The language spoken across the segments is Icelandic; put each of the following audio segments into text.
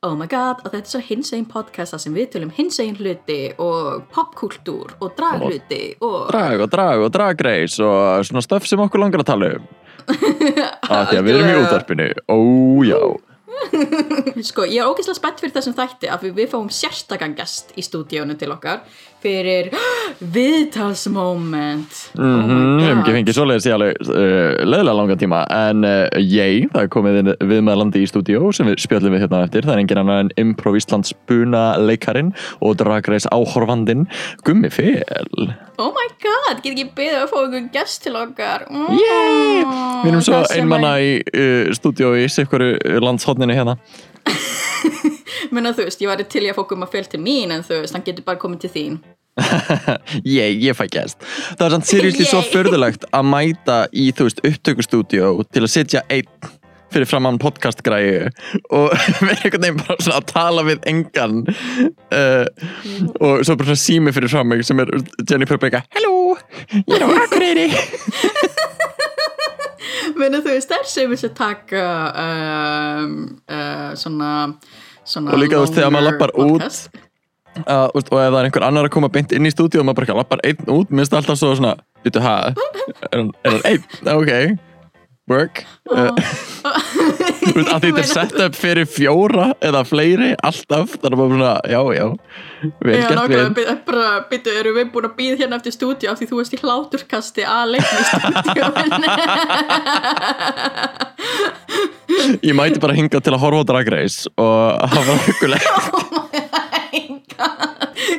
Oh my god, og þetta er svo hinsegin podcasta sem við tölum hinsegin hluti og popkultúr og draghluti og... Drag og drag og dragreis og svona stöf sem okkur langar að tala um. Að því að við erum í útvarpinu. Ójá Sko, ég er ógeðslega spennt fyrir þessum þætti af því við fáum sérstakann gest í stúdíónu til okkar fyrir viðtalsmoment. Mm Oh -hmm, Við hefum ekki fengið svoleiðis í alveg uh, leðilega langan tíma en uh, ég, það er komið inn viðmælandi í stúdíó sem við spjöllum við hérna eftir. Það er engin annar en Improv Íslands buna leikarin og dragreis áhorfandin Gummi Fel. Oh my god, get ekki beðið að fá einhvern gest til okkar. Mm, Yay! Við erum svo einmanna í uh, stúdíó í sikkur landshotninu hérna Menna þú veist, ég væri til í að fá gumma fel til mín en þú veist, hann getur bara komið til þín. Ég, ég fæ gæst Það er samt seriously svo förðulegt að mæta í, þú veist, upptökustúdíó til að sitja einn fyrir framann podcastgræðu og vera einhvern veginn bara svona að tala við engan uh, og svo bara svona sími fyrir fram mig sem er Jennifer Becka Hello, ég er á Akureyri. Menna þú veist, það er sem þess að taka um, uh, svona, svona Og líka, þú veist, þegar maður lappar út, podcast. uh, og ef það er einhver annar að koma beint inn í stúdíó og maður bara lappar einn út, minnst alltaf svo svona Vittu, hæ? Er hann einn? Ok Work uh, veist, að þetta er sett upp fyrir fjóra eða fleiri, alltaf þannig að maður svona, já, já vel Já, gert við bara, byttu, erum við búin að býða hérna eftir stúdíu af því þú veist í hláturkasti að leikna í stúdíu ég mæti bara hinga til að horfa á Drag Race og hafa hugulegt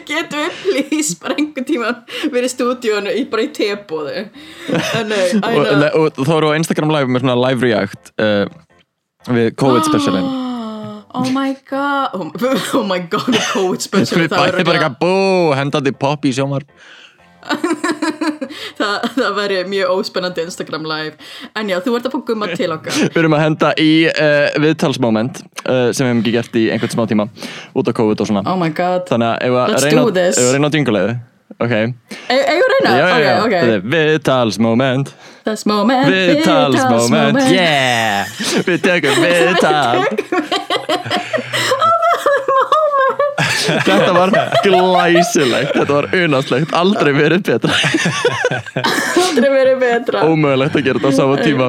Getum við please bara einhvern tíma verið í stúdíunu í bara í tebóðu og, og þá eru á Instagram live með svona live react uh, við COVID specialin Oh my god. Oh, oh my god, the COVID special við væri bara eitthvað bú, hendandi pop í sjómar það, það væri mjög óspennandi Instagram live. En já, þú ert að fá gumma til okkar. Við erum að henda í uh, viðtalsmoment uh, sem við hefum ekki gert í einhvern smá tíma út á COVID og svona. Oh my god. Ef Let's reyna, do this. ef við reyna á djungulegðu ok, E- Eigum við að reyna? já, já, já, Ok, þetta ok er viðtalsmoment Þess moment. Viðtalsmoment, yeah. Við tökum viðtal Þetta var glæsilegt Þetta var unaslegt, aldrei verið betra. Aldrei verið betra. Ómögulegt að gera þetta á sama tíma.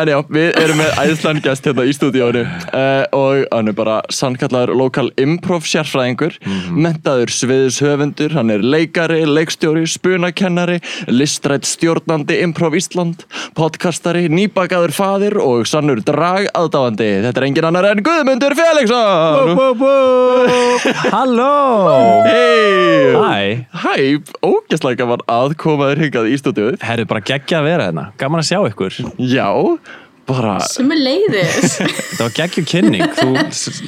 En já, við erum með æðslan gest hérna í stúdíónu uh, Og hann er bara sannkallaður lokal improv sérfræðingur Mentaður sviðishöfundur Hann er leikari, leikstjóri, spunakennari Listrætt stjórnandi improv Ísland Podcastari, nýbakaður faðir Og sannur drag aðdáandi Þetta er engin annar en Guðmundur Felixson Halló! Hei Hæ Hæ, ógæslega gaman að koma þér hingað í stúdíóið Herri bara geggja að vera hérna. Gaman að sjá ykkur. Já, bara Sem er leiðis Þetta var geggju kynning. Þú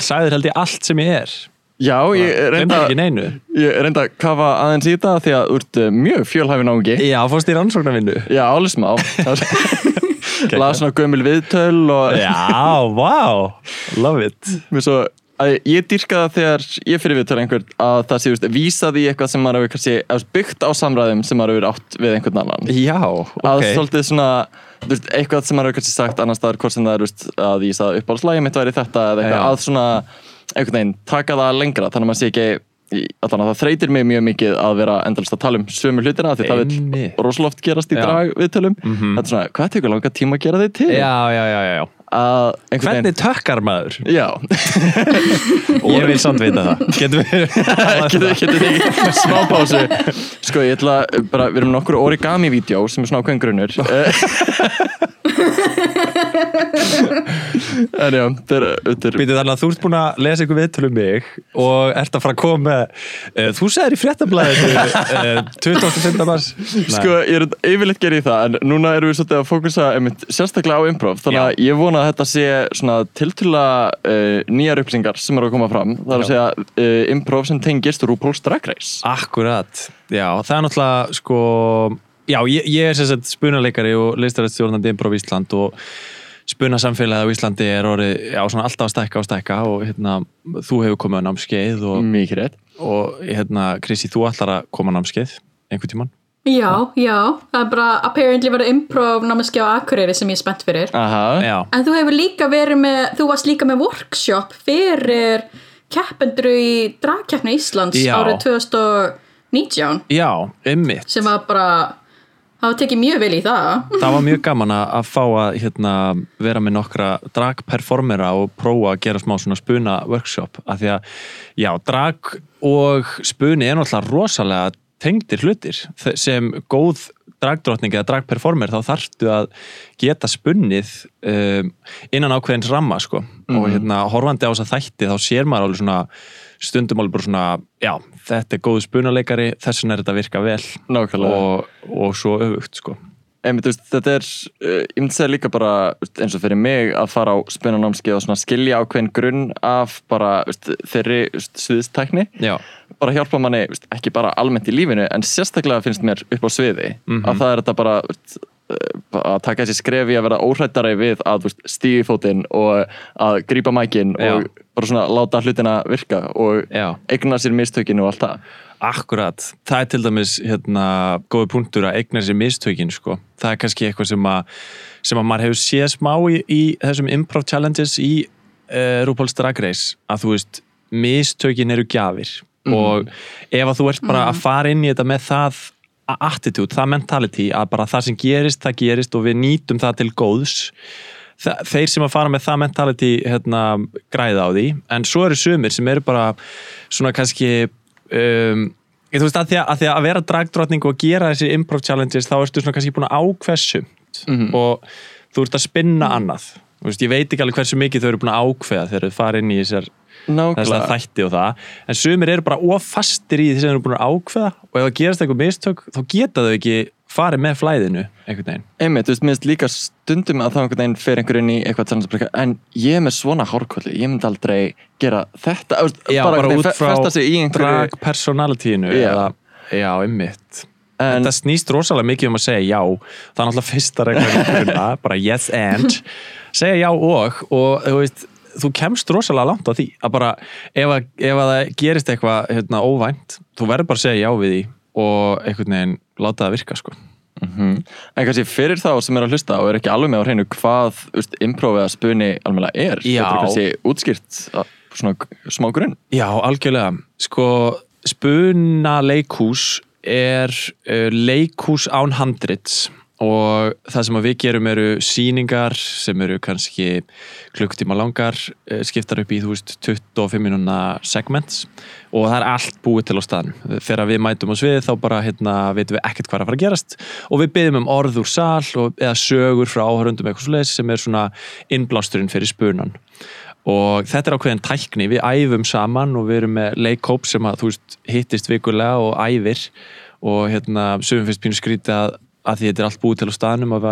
sagðir held ég allt sem ég er. Já, ég reynda, ekki neinu. ég reynda að kafa aðeins í þetta því að þú ert uh, mjög fjölhæfi náungi. Já, fórst í rannsóknarvinnu. Já, alveg smá. Las svona gömul viðtöl og Já, wow Love it. Mér svo ég dýrka það þegar ég fyrir viðtöl einhvern að það sé, veist, vísað í eitthvað sem maður hefur byggt á samræðum sem maður hefur átt við einhvern annan. Já, að ok. svolítið svona veist, eitthvað sem maður hefur sagt annars staðar hvort sem það er veist, að ég sagði uppáhaldslægi mitt væri þetta eða eitthvað að svona einhvern veginn taka það lengra þannig að maður sé ekki allan að það þreytir mig mjög mikið að vera endalist að tala um sömu hlutina því það vil oft gerast í Já. drag viðtölum Mhm. þetta er svona, hvað tekur langa tíma að gera þig til? Já, já, já, já, Hvernig tökkar maður? já, Ég vil samt vita það. Getum við getur getur þig smá pásu? Sko ég ætla bara, við erum nokkur origami-vídeó sem er svona ákveðin grunnur Eh, En já, þetta er, Býtu þannig að þú ert búin að lesa ykkur viðtölu um mig og ert að fara að koma uh, Þú segir í fréttablaðinu uh, 25. mars. Sko, ég er yfirleitt gerði í það, en núna erum við svolítið að fókusa einmitt, sérstaklega á improv, þannig að ég vona að þetta sé svona tiltöla uh, nýjar upplýsingar sem eru að koma fram, það er að Já. segja uh, improv sem tengist RuPaul's Drag Race. Akkurat, já, það er náttúrulega sko, já, ég, ég er sagt spunaleikari og listarættstjórnandi Improv Ísland og spuna samfélagið á Íslandi er orðið, já, alltaf að stækka og stækka og hérna, þú hefur komið á námskeið og, og hérna, Krissi, þú ætlar að koma á námskeið einhvern tímann. Já, já, það er bara apparently verið improv námski á Akureyri sem ég er spennt fyrir. Aha. Já, En þú hefur líka verið með, þú varst líka með workshop fyrir keppendur í dragkeppni Íslands Já. árið 2019 já, einmitt. sem var bara, hafa tekið mjög vel í það. það var mjög gaman að að fá að hérna, vera með nokkra dragperformera og prófa að gera smá svona spuna workshop af því að já, drag og spuni er náttúrulega rosalega tengdir hlutir sem góð dragdrottning eða dragperformer þá þarftu að geta spunnið um, innan ákveðins ramma sko. og hérna horfandi á þess að þætti þá sér maður alveg svona stundum alveg bara svona já, þetta er góð spunaleikari þess vegna er þetta að virka vel og, og svo öfugt sko. Einmitt, veist, þetta er, uh, ég myndi segja líka bara eins og fyrir mig að fara á spunanámskeið og svona skilja ákveðin grunn af bara veist, þeirri sviðstækni já, bara hjálpa manni, veist, ekki bara almennt í lífinu en sérstaklega finnst mér upp á sviði að það er þetta bara uh, að taka þessi skrefi að vera óhrættari við að stígi fótinn og að grípa mækin Já. og bara svona láta hlutina virka og Já. eigna sér mistökinu og allt það Akkurat, það er til dæmis hérna, góði punktur að eigna sér mistökin sko. það er kannski eitthvað sem að sem að maður hefur séð smá í, í þessum improv challenges í uh, RuPaul's Drag Race. Að þú veist, mistökin eru gjafir. Og ef að þú ert bara að fara inn í þetta með það attitude, það mentality að bara það sem gerist, það gerist og við nýtum það til góðs þeir sem að fara með það mentality hérna, græða á því, en svo eru sumir sem eru bara svona kannski um, ég, þú veist að því að, að því að vera dragdrottning og gera þessi improv challenges þá ertu svona kannski búin að ákveðsumt og þú ert að spinna annað. Veist, ég veit ekki alveg hversu mikið þau eru búin að ákveða þegar þau fara inn í þessar Nákvæmlega. þætti og það. En sumir eru bara ofastir í því sem þau eru búin að ákveða. Og ef það gerast eitthvað mistök þá geta þau ekki farið með flæðinu einhvern veginn. Einmitt, þú veist, minnst líka stundum að þá einhvern veginn fer einhver inn í eitthvað tannsabrika en ég er með svona hárkvöldi, ég myndi aldrei gera þetta, veist, Já, bara, bara, út frá einhverju drag personalityinu Já. já, einmitt. En, þetta snýst rosalega mikið um að segja já. Það er náttúrulega fyrsta regla bara yes and. Segja já og og þú veist þú kemst rosalega langt á því að bara ef, að, ef að það gerist eitthvað hérna, óvænt, þú verður bara að segja já við því og einhvern veginn láta það virka sko. Mhm. en kannski fyrir þá sem er að hlusta og er ekki alveg með á hreinu hvað improv eða spuni alveg er Já. Getur kannski útskýrt að- svona smá grunn Já, algjörlega. Sko, spuna leikhús er uh, leikhús án handrits og það sem við gerum eru síningar sem eru kannski klukktíma langar, uh, skiptar upp í þú veist 25 minúna segments. Og það er allt búið til á staðnum. Þegar við mætum á svið þá bara hérna veitum við ekkert hvað er að fara að gerast. Og við byggjum um orð úr sal og, eða sögur frá áhörundum eitthvað svo sem er svona innblásturinn fyrir spunan og þetta er ákveðin tækni, við æfum saman og við erum með leikhóp sem að þú veist hittist vikulega og æfir. Og hérna sögum fyrst pínu skrítið að, að því þetta er allt búið til á staðnum að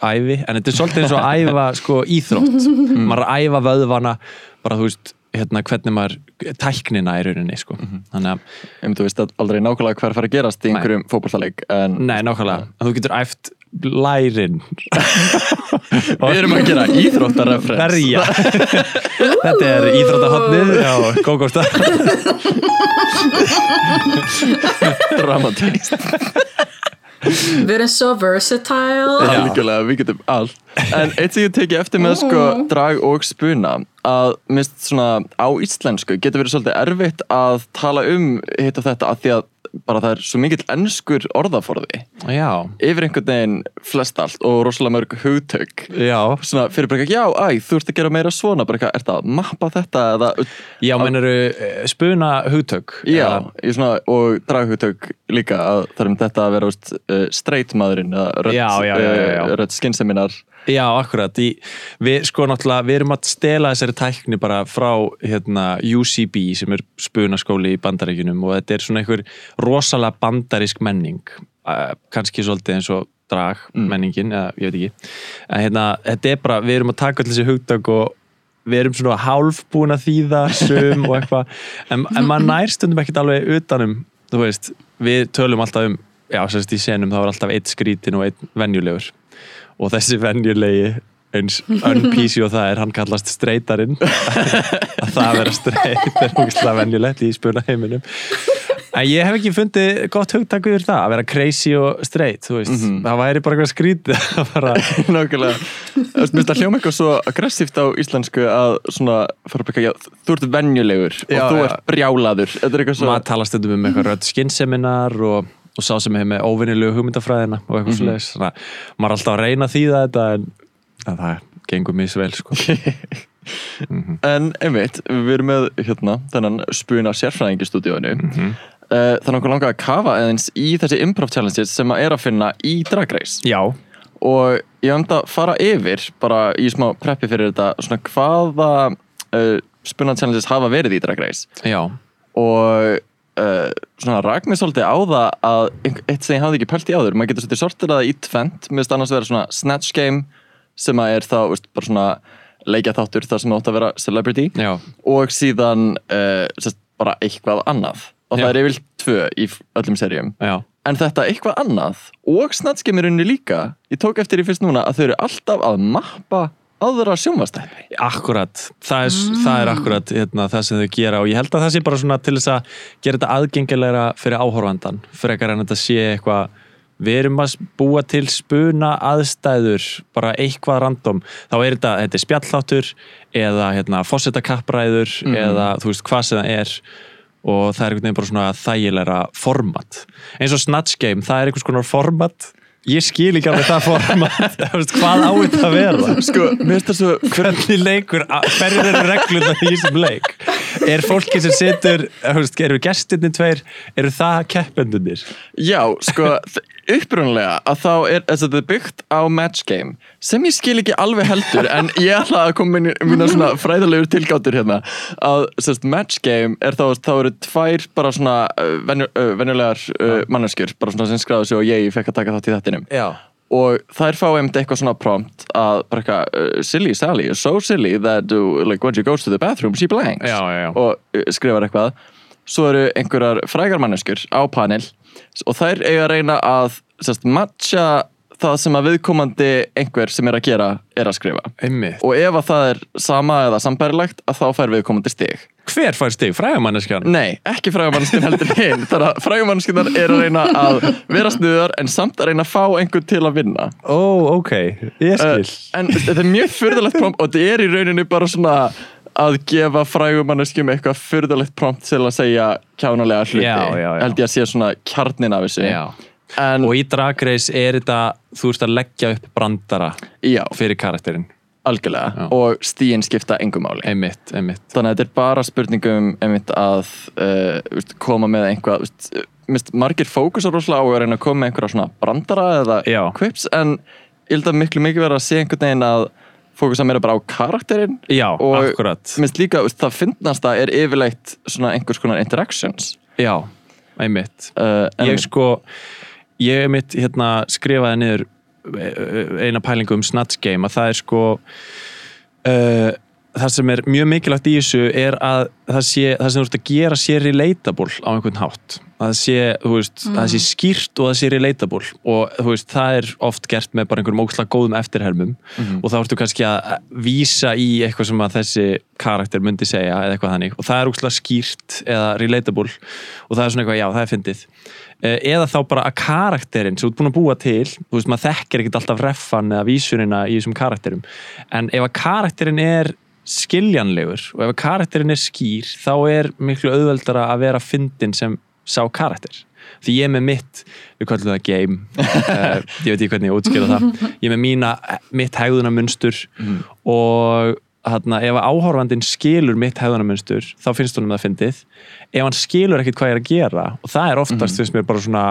æfi, en þetta er svolítið eins og að æfa sko íþrótt, maður er að æfa vöðvana, bara þú veist hérna hvernig maður, tæknina í rauninni sko, þannig að, um, þú veist aldrei nákvæmlega hvað er að fara að gerast í einhverjum fótballtaleik en nei nákvæmlega. En þú getur æft lærin. Við erum að gera íþróttarreferens verja þetta er íþróttahotnið. Já, góðgósta dramatíst Við erum so versatile. algjörlega, við getum allt. En eitt sem ég teki eftir með sko drag og spuna að mist svona á íslensku getur verið svolítið erfitt að tala um hitt og þetta að því að bara það er svo mikill ennskur orðaforði. Já, yfir einhvern veginn flest allt og rosalega mörg hugtök. Svona fyrir bara eitthvað, já, æ, þú ert að gera meira svona bara eitthvað, ert að mappa þetta eða, Já, mennur spuna hugtök já, svona, og draghugtök líka að það er um þetta að vera veist, uh, straight maðurinn rödd, uh, rödd skynseminar Já, akkurat. Í, við sko við erum að stela þessari tækni bara frá hérna, UCB sem er spunaskóli í bandaríkjunum og þetta er svona einhver rosalega bandarísk menning. Uh, kannski svolítið eins og drag menningin, eða ég veit ekki. En hérna, þetta er bara, við erum að taka allir þessi hugtök og við erum svona hálf búin að þýða sum og eitthvað, en, en maður nær stundum ekkert alveg utanum, þú veist, við tölum alltaf um, já, sérst í senum þá er alltaf eitt skrítin og einn venjulegur og þessi venjulegi eins un-PC og það er hann kallast streytarinn. Að það að vera streyt er ógæslega venjulegt í spuna heiminum en ég hef ekki fundið gott hugtak yfir það að vera crazy og streyt þú veist, það væri bara eitthvað skrítið að bara, Nákvæmlega. Mér finnst það hljóma eitthvað svo aggressíft á íslensku að svona fara að byggja, já, þú ert venjulegur Já, og þú ert brjálaður. Þetta er eitthvað svo maður tala stundum um eitthvað rödd skinnseminar og, og sá sem hefur með óvinnilegu hugmyndafræðina og eitthvað mm -hmm. þannig að maður er alltaf að reyna að þýða þetta en, það gengur misvel sko. En einmitt, við erum með hérna, þennan spuna sérfræðing í stúdíóinu mm Mhm. Þannig okkur langar að kafa eðins í þessi improv challenges sem að er að finna í Drag Race já, og ég vant að fara yfir bara í smá preppi fyrir þetta svona hvaða uh, spuna challenges hafa verið í Drag Race já og uh, svona rak mér svolítið á það að eitt sem ég hafði ekki pælt í áður maður getur svolítið sortir það í tvent mér finnst annars vera svona snatch game sem að er þá veist, bara svona leikja þáttur þar sem það átt að vera celebrity já, og síðan uh, sest, bara eitthvað annað. Og Já. það er yfirlt tvö í öllum serjum já, en þetta eitthvað annað og snatch game er unni líka ég tók eftir í fyrst núna að þau eru alltaf að mappa aðra sjónvastætti akkurat. Það er, það er akkurat hérna, það sem þau gera og ég held að það sé bara svona til þess að gera þetta aðgengilegra fyrir áhorfandan frekar en þetta sé eitthvað við erum að búa til spuna aðstæður, bara eitthvað random. Þá er þetta, þetta er spjallþáttur eða hérna, fósitakappræður eða þú veist hvað sem það er og það er einhvern veginn bara svona þægilegra format. Eins og Snatch Game, það er einhvers konar format ég skil ekki alveg það format. Hvað á þetta að vera? Sko, svo hvernig leikur, hverjir eru reglurna í þessum leik? Er fólki sem situr þú veist, eru gestinni tveir eru það keppendunir Já, sko, upprunlega að þá er þetta byggt á match game sem ég skil ekki alveg heldur en ég ætla að koma mín, mína svona fræðalegur tilgáttur hérna að sérst, match game er þá, þá eru tvær bara svona uh, venju, uh, venjulegar uh, manneskjur bara svona sem skráðu sig og ég fekk að taka þátt í þettinum já, og þær fá einmitt eitthvað svona prompt að bara eitthvað, silly Sally is so silly that like, when she goes to the bathroom she blanks. Já, já, já. og skrifar eitthvað. Svo eru einhverjar frægar manneskjur á panel og þær eiga að reyna að sérst, matcha það sem að viðkomandi einhver sem er að gera er að skrifa. Einmitt. Og ef að það er sama eða sambærilegt að þá fær viðkomandi stig. Hver fær stig, frægamanneskjan? Nei, ekki frægumannskinn heldur hinn. Þannig að frægumannskinn er að reyna að vera snuðar en samt að reyna að fá einhvern til að vinna. Ó, ok, ég skil. Uh, En þetta er mjög fyrðulegt prompt og þetta er í rauninni bara svona að gefa frægumanneskjum eitthvað fyrðulegt prompt til að segja kjánulega hluti. Já, já, já. held ég að sé svona kjarnin af þessu. En og í Drag Race er þetta þú ert að leggja upp brandara fyrir karakterinn, algjörlega. Og stíin skipta engum máli. Einmitt, einmitt. Þannig að þetta er bara spurningum einmitt að uh, veist, koma með einhvað veist, mist, margir fókusar rosalega á að reyna að koma með einhverja svona brandara eða quips en ég held að miklu mikið vera að sé einhvern veginn að fókusa meira bara á karakterinn já, og akkurat. minnst líka það finnast að er yfirleitt svona einhvers konar interactions. Já, einmitt. Uh, ég sko ég mitt hérna skrifaði niður eh, eina pælingu um Snatch Game að það er sko uh, það sem er mjög mikilvægt í þessu er að það, sé, það sem þú ert að gera sé relatable á einhvern hátt. Að það sé, veist, að það sé skýrt og það sé relatable. Og veist, það er oft gert með bara einhverjum ókslega góðum eftirhelmum og þá ertu kannski að vísa í eitthvað sem að þessi karakter myndi segja eða eitthvað þannig. Og það er ókslega skýrt eða relatable. Og það er svona eitthvað, já, það er fyndið. Eh, eða þá bara að karakterinn sem þú ert búin að búa til, þú veist, maður þekkir ekkert alltaf reffan eða vísunina í þessum karakterum. En ef að karakterinn er skiljanlegur og ef að karakterinn er skýr þá er miklu auðveldara að vera fyndin sem sá karakter. Því ég er með mitt, við kallum það game. Uh, ég veit ekki hvernig ég útskýra það. Ég er með mína, mitt hegðunamunstur og þarna, ef áhorfandinn skilur mitt hegðunamunstur þá finnst honum það fyndið. Ef hann skilur ekkert hvað ég er að gera og það er oftast finnst mér bara svona,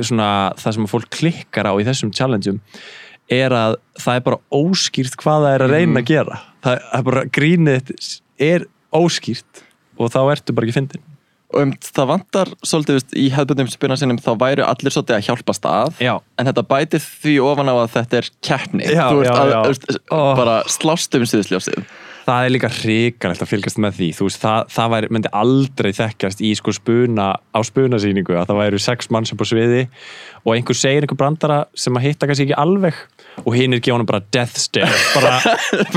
svona það sem að fólk klikkar á í þessum challengeum er að það er bara óskýrt hvað það er að reyna að gera það er bara grínið er óskýrt og þá ertu bara ekki fyndin og um, það vantar svolítið veist, í hefðbundum spurnarsinnum þá væru allir svolítið að hjálpast að Já. en þetta bætir því ofan á að þetta er keppni Já, þú veist, já, að. Veist, Ó. bara slást um sviðsljósið það er líka hrikalegt að fylgast með því veist, það, það væri, myndi aldrei þekkjast í sko spuna, á spunasýningu að það væru sex mann sem på sviði og einhver segir einhver brandara sem að hitta kannski ekki alveg og hinn er gefa hann bara death stare. Bara,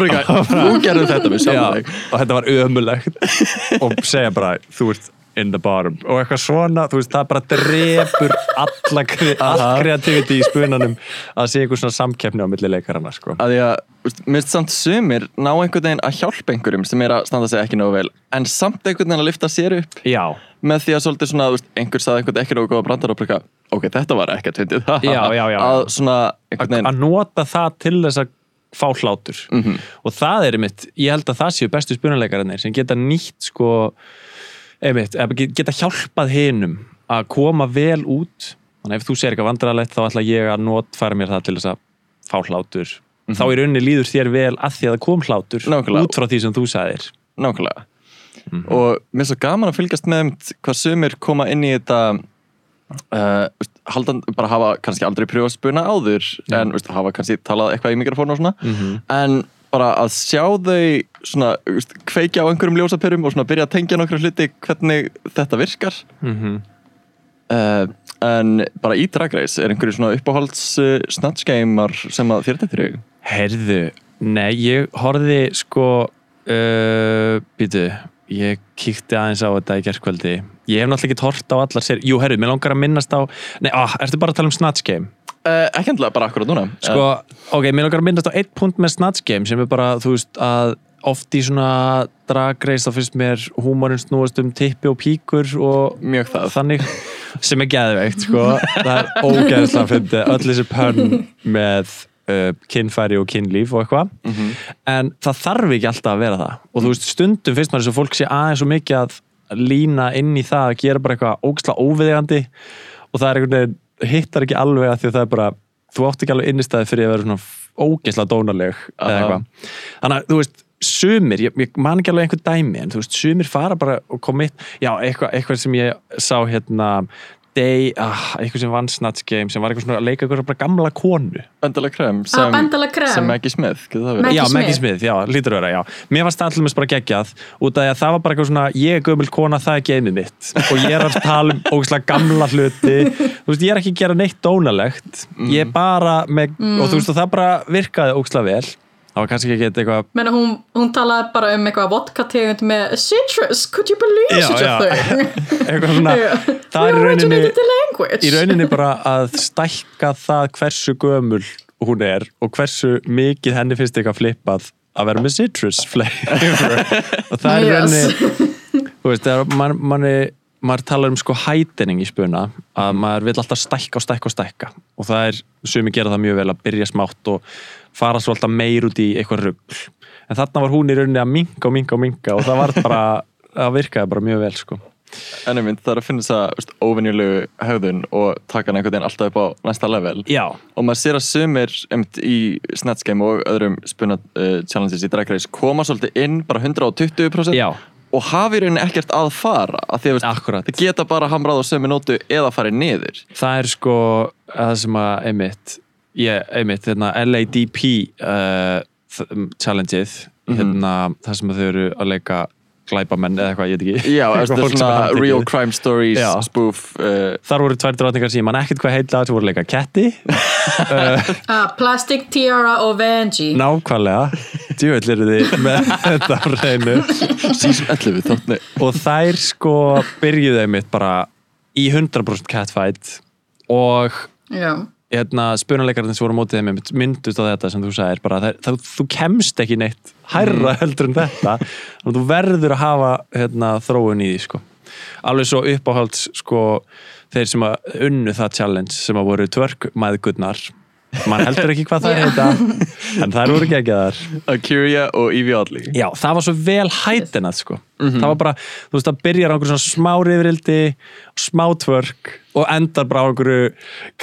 þú gerði þetta með já, sjálf og þetta var ömulegt og segja bara, þú ert in the bottom. Og eitthvað svona, þú veist, það bara drepur alla, kre- kreativiti í spunanum að sé einhver svona samkeppni á milli leikarana, sko. Að því að, minnst samt sumir ná einhvern veginn að hjálpa einhverjum sem er að standa sig ekki nógu vel en samt einhvern veginn að lifta sér upp. Já, með því að svolítið svona, þú veist, einhver saði einhvern ekki góða brandar og bara, ok, þetta var ekkert fyndið. Að svona að nota það til þess að fá hlátur. Og það er einmitt, ég held að það séu bestu spunuleikararnir sem geta nýtt sko einmitt, geta hjálpað hinum að koma vel út. Þannig að ef þú segir eitthvað vandrarlegt þá ætla ég að notfæra mér það til þess að fá hlátur. Þá í rauninni líður þér vel að því að það kom hlátur Nákvæmlega. út frá því sem þú sagðir. Nákvæmlega og mér er svo gaman að fylgjast með hvað sumir koma inn í þetta uh, veist, haldan, bara hafa kannski aldrei prjóða spuna áður en veist, hafa kannski talað eitthvað í mikrofónu og svona. En bara að sjá þau svona, veist, kveikja á einhverjum ljósaperum og svona byrja að tengja nokkru hluti hvernig þetta virkar. Mm uh, en bara í Drag Race er einhverju svona uppáhalds uh, snatchgeimar sem að þér þetta er Herðu, nei, ég horfði sko býtu, ég kíkti aðeins á þetta í gerðkvöldi ég hef náttúrulega ekki hort á allar sér jú, herru, mér langar að minnast á nei, ah, ertu bara að tala um Snatch Game? uh, ekki endilega bara akkurat núna Sko, ok, mér langar að minnast á eitt punkt með Snatch Game sem er bara, þú veist, að oft í svona drag race þá finnst mér húmorinn snúast um tippi og píkur og Mjög það. þannig sem er geðveikt, sko það er ógeðslega að fyndi öll þessi pönn með uh, kynfæri og kynlíf og eitthvað. En það þarf ekki alltaf að vera það. Og þú veist, stundum finnst maður þess að fólk sé aðeins svo mikið að lína inn í það að gera bara eitthvað ógeðslega óviðigandi og það er einhvern veginn hittar ekki alveg að því að það er bara þú átt ekki alveg innistæði fyrir að vera svona ógeðslega dónaleg eða eitthvað. Þannig að þú veist sumir, ég, ég man ekki alveg einhver dæmi en þú veist, sumir fara bara og commit já, eitthvað, eitthvað sem ég sá hérna day, ah, eitthvað sem vann Snatch Game sem var eitthvað svona að leika eitthvað bara gamla konu. Bendalega krem Ah, Bendalega krem. sem Maggie Smith, getur það verið? Maggie já, Smith. Maggie Smith, já, lítur að vera, já. Mér varst það allmest bara geggjað út af því að það var bara eitthvað svona ég er gömul kona, það er geimið mitt. Og ég er að tala um ógæslega gamla hluti. Þú veist, ég er ekki að gera neitt dónalegt. Ég er bara með, og þú veist, og það bara virkaði ógæslega vel það var kannski ekki eitthvað Menna, hún, hún talaði bara um eitthvað vodka tegund með citrus, could you believe Já, such a thing? eitthvað svona, það er rauninni í rauninni bara að stækka það hversu gömul hún er og hversu mikið henni finnst eitthvað flippað að vera með citrus flavor. Og það er rauninni þú veist, þegar man, manni maður talar um sko hætening í spuna að maður vil alltaf stækka og stækka og stækka. Og það er, sumi gera það mjög vel að byrja smátt og fara svo alltaf meir út í eitthvað rugl. En þarna var hún í rauninni að minka og minka og minka og það var bara, það virkaði bara mjög vel sko. En einmitt, það er að finna þess að óvinnjulegu höfðun og taka hann einhvern veginn alltaf upp á næsta level. Já, og maður sér að sumir einmitt í Snatch Game og öðrum spuna uh, challenges í Drag Race koma svolítið inn bara 120% já, og hafi rauninni ekkert að fara af því að þið geta bara hamrað á sömu nótu eða farið niður. Það er sko það sem að einmitt ég, einmitt, hérna, LADP uh, þ- challengeið hérna, það sem að þau eru að leika glæpamenn eða eitthvað, ég veit ekki. Já, Eitthvað er svona real crime stories Já. spoof uh, þar voru tvær drotningar sem ég man ekkert hvað heitla voru að leika ketti. Ah, plastic tiara og Vanjie. nákvæmlega, djúvill eru þið með þetta reynu season 11 þóttni og þær sko byrjuðu einmitt bara í 100% catfight og Já. Hérna, spunuleikarnir sem voru mótið þeim myndust á þetta sem þú sagðir bara, það, það, þú kemst ekki neitt hærra heldur en þetta þannig að þú verður að hafa hérna, þróun í því sko. alveg svo uppáhalds sko, þeir sem að unnu það challenge sem að voru tvörk maðgurnar mann heldur ekki hvað það Já. heita en það eru geggjaðar. Akira og Evie Oddly Já, það var svo vel hætinað sko. það var bara, þú veist, það byrjar á einhverju svona smá rifrildi, smá tvörk og endar bara á einhverju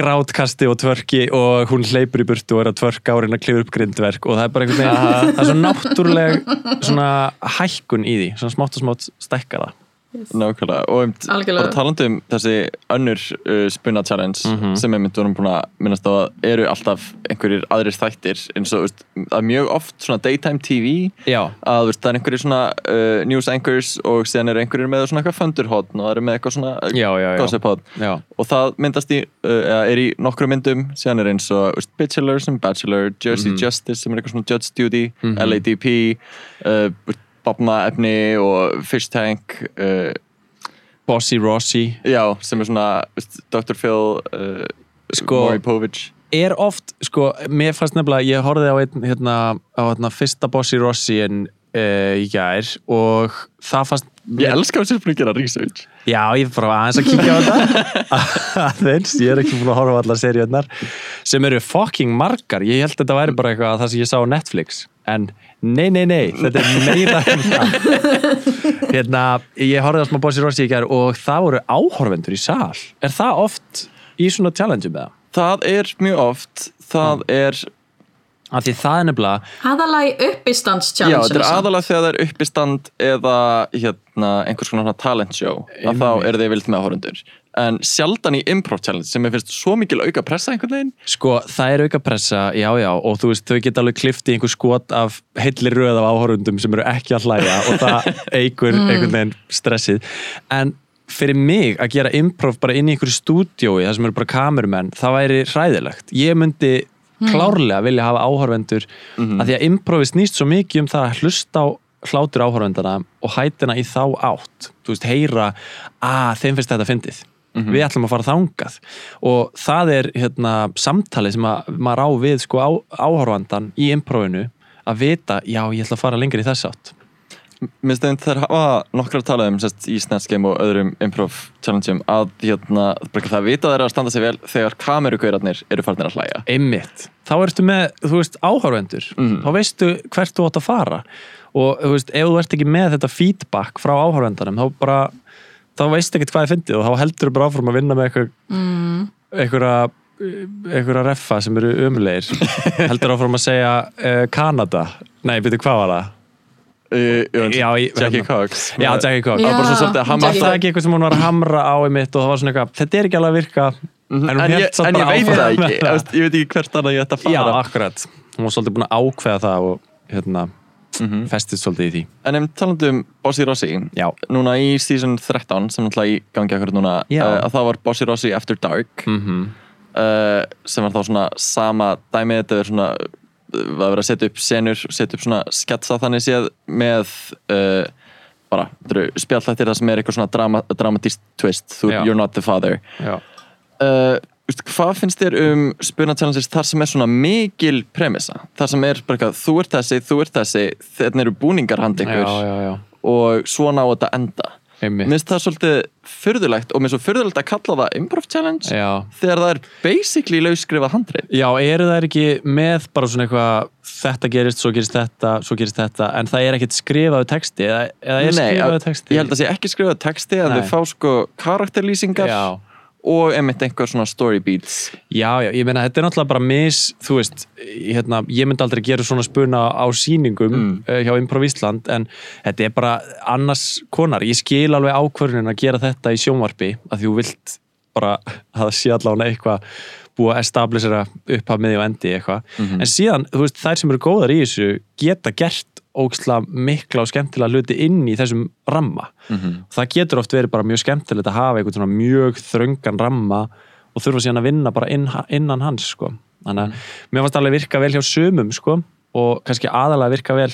grátkasti og tvörki og hún hleypur í burtu og er að tvörka og reyna að klifa upp grindverk og það er bara einhvern veginn það er svo náttúruleg svona hækkun í því, svona smátt og smátt stækka það Nákvæmlega, og um, bara talandi um þessi önnur uh, spunna challenge sem ég myndi vorum búin að minnast á að eru alltaf einhverjir aðrir þættir eins og það er mjög oft svona daytime TV Já, að veist, það er einhverjir svona uh, news anchors og síðan eru einhverjir með svona eitthvað fönderhotn og það eru með eitthvað svona uh, gossip já. og það myndast í, uh, eða er í nokkru myndum síðan er eins og veist, Bachelor sem Bachelor Jersey Justice sem er eitthvað svona Judge Judy LADP uh, Bobna efni og Fish Tank uh, Bossy Rossi. Já, sem er svona Dr. Phil uh, Sko- Maury Povich. er oft, sko, mér fannst nefnilega ég horfði á einn, hérna, á hérna fyrsta Bossy Rossi en uh, í gær og það fannst ég elska að sér búin að gera research. Já, ég er bara aðeins að kíkja á þetta. Aðeins, ég er ekki búin að horfa á allar seríunar sem eru fucking margar. Ég held að þetta væri bara eitthvað það sem ég sá á Netflix en nei, nei, nei þetta er meira en það. Hérna, ég horfði á smá Bossy Rossi í gær og það voru áhorfendur í sal. Er það oft í svona challenge með það? það er mjög oft. Það er, Af því það er nefnilega Aðalagi uppistands já, challenge þetta er aðalega þegar það er uppistand eða hérna, einhvers konar svona talent show. Að þá eru þið vilt með áhorundur en sjaldan í improv challenge sem ég finnst svo mikil auka pressa einhvern veginn Sko, það er auka pressa, já, já, og þú veist, þau geta alveg klift í einhver skot af heilli röð af áhorundum sem eru ekki að hlæja og það eigur einhvern veginn stressið. En fyrir mig að gera improv bara inn í einhverju stúdiói, það sem eru bara kamerumenn, það væri hræðilegt. Ég myndi klárlega vilja hafa áhorvendur Mhm. að því að improvi snýst svo mikið um það að hlusta á hlátur áhorvendana og hætina í þá átt. Þú veist, heyra, að þeim finnst þetta fyndið. Við ætlum að fara þangað. Og það er hérna, samtali sem að, maður á við sko, á, áhorfandan í improvinu að vita, já ég ætla að fara lengur í þess átt. Mér finnst þeir hafa nokkrar talað um sest, í Snatch Game og öðrum improv challengeum að hérna, það vita þeir að standa sig vel þegar kamerugaurarnir eru farnir að hlæja. Einmitt, þá ertu með, áhorfendur. Mhm. þá veistu hvert þú átt að fara. Og þú veist, ef þú ert ekki með þetta feedback frá áhorfendanum, þá bara þá veistu ekkert hvað þið fyndið og þá heldur þú bara áfram að vinna með eitthvað mm. einhverja einhverja reffa sem eru umlegir heldur áfram að segja uh, Kanada, nei, byrju hvað var það? Já, í- Jackie hérna. Cox. Já, Jackie Cox. Það var bara svo Já, svolítið hamra Jackie það ekki eitthvað sem hún var að hamra á einmitt og það var svona eitthvað, þetta er ekki alveg að virka. En hún en, hélt ég, en ég veit það ekki. Ég veist- ég veit ekki hvert annað ég ætti að Já, fara akkurat, hún var svolítið búin að ákveða það og hérna, Mhm. festist svolítið í því. En ef talandi um Bossy Rossi Já, Núna í season 13 sem náttúrulega í gangi akkur núna uh, að það var Bossy Rossi After Dark. Mm uh, sem var þá svona sama dæmi þetta er svona það var verið að setja upp senur setja upp svona sketsa þannig séð með uh, bara spjallhættir það sem er eitthvað svona drama, dramatist twist. Þú, you're not the father. Já. Uh, veistu, hvað finnst þér um challenges þar sem er svona mikil premissa? Þar sem er bara eitthvað þú ert þessi, þú ert þessi þetta eru búningar hand ykkur Já, já, og svona á þetta enda. Mér finnst það svolítið fyrðulegt og mér finnst svo fyrðulegt að kalla það improv challenge þegar það er basically lausskrifað handrið Já, eru það ekki með bara svona eitthvað þetta gerist, svo gerist þetta, svo gerist þetta en það er ekkert skrifaðu texti eða, eða er skrifaðu texti? ég held að sé ekki skrifað texti en Nei. þau fá sko karakterlýsingar. Já, og einmitt einhver svona story beats já, já, ég meina þetta er náttúrulega bara mis, þú veist, hérna, ég myndi aldrei gera svona spuna á sýningum Mm. uh, hjá Improv Ísland en þetta er bara annars konar, ég skil alveg ákvörðunin að gera þetta í sjónvarpi að þú vilt bara að það sé allavega eitthvað búið að establisera upp að miði og endi eitthvað, Mhm. en síðan, þú veist, þær sem eru góðar í þessu geta gert ógislega mikla og skemmtilega hluti inn í þessum ramma Mhm. það getur oft verið bara mjög skemmtilegt að hafa einhvern svona mjög þröngan ramma og þurfa síðan að vinna bara inn, innan hans sko. þannig að mér fannst alveg virka vel hjá sumum sko, og kannski aðalega virka vel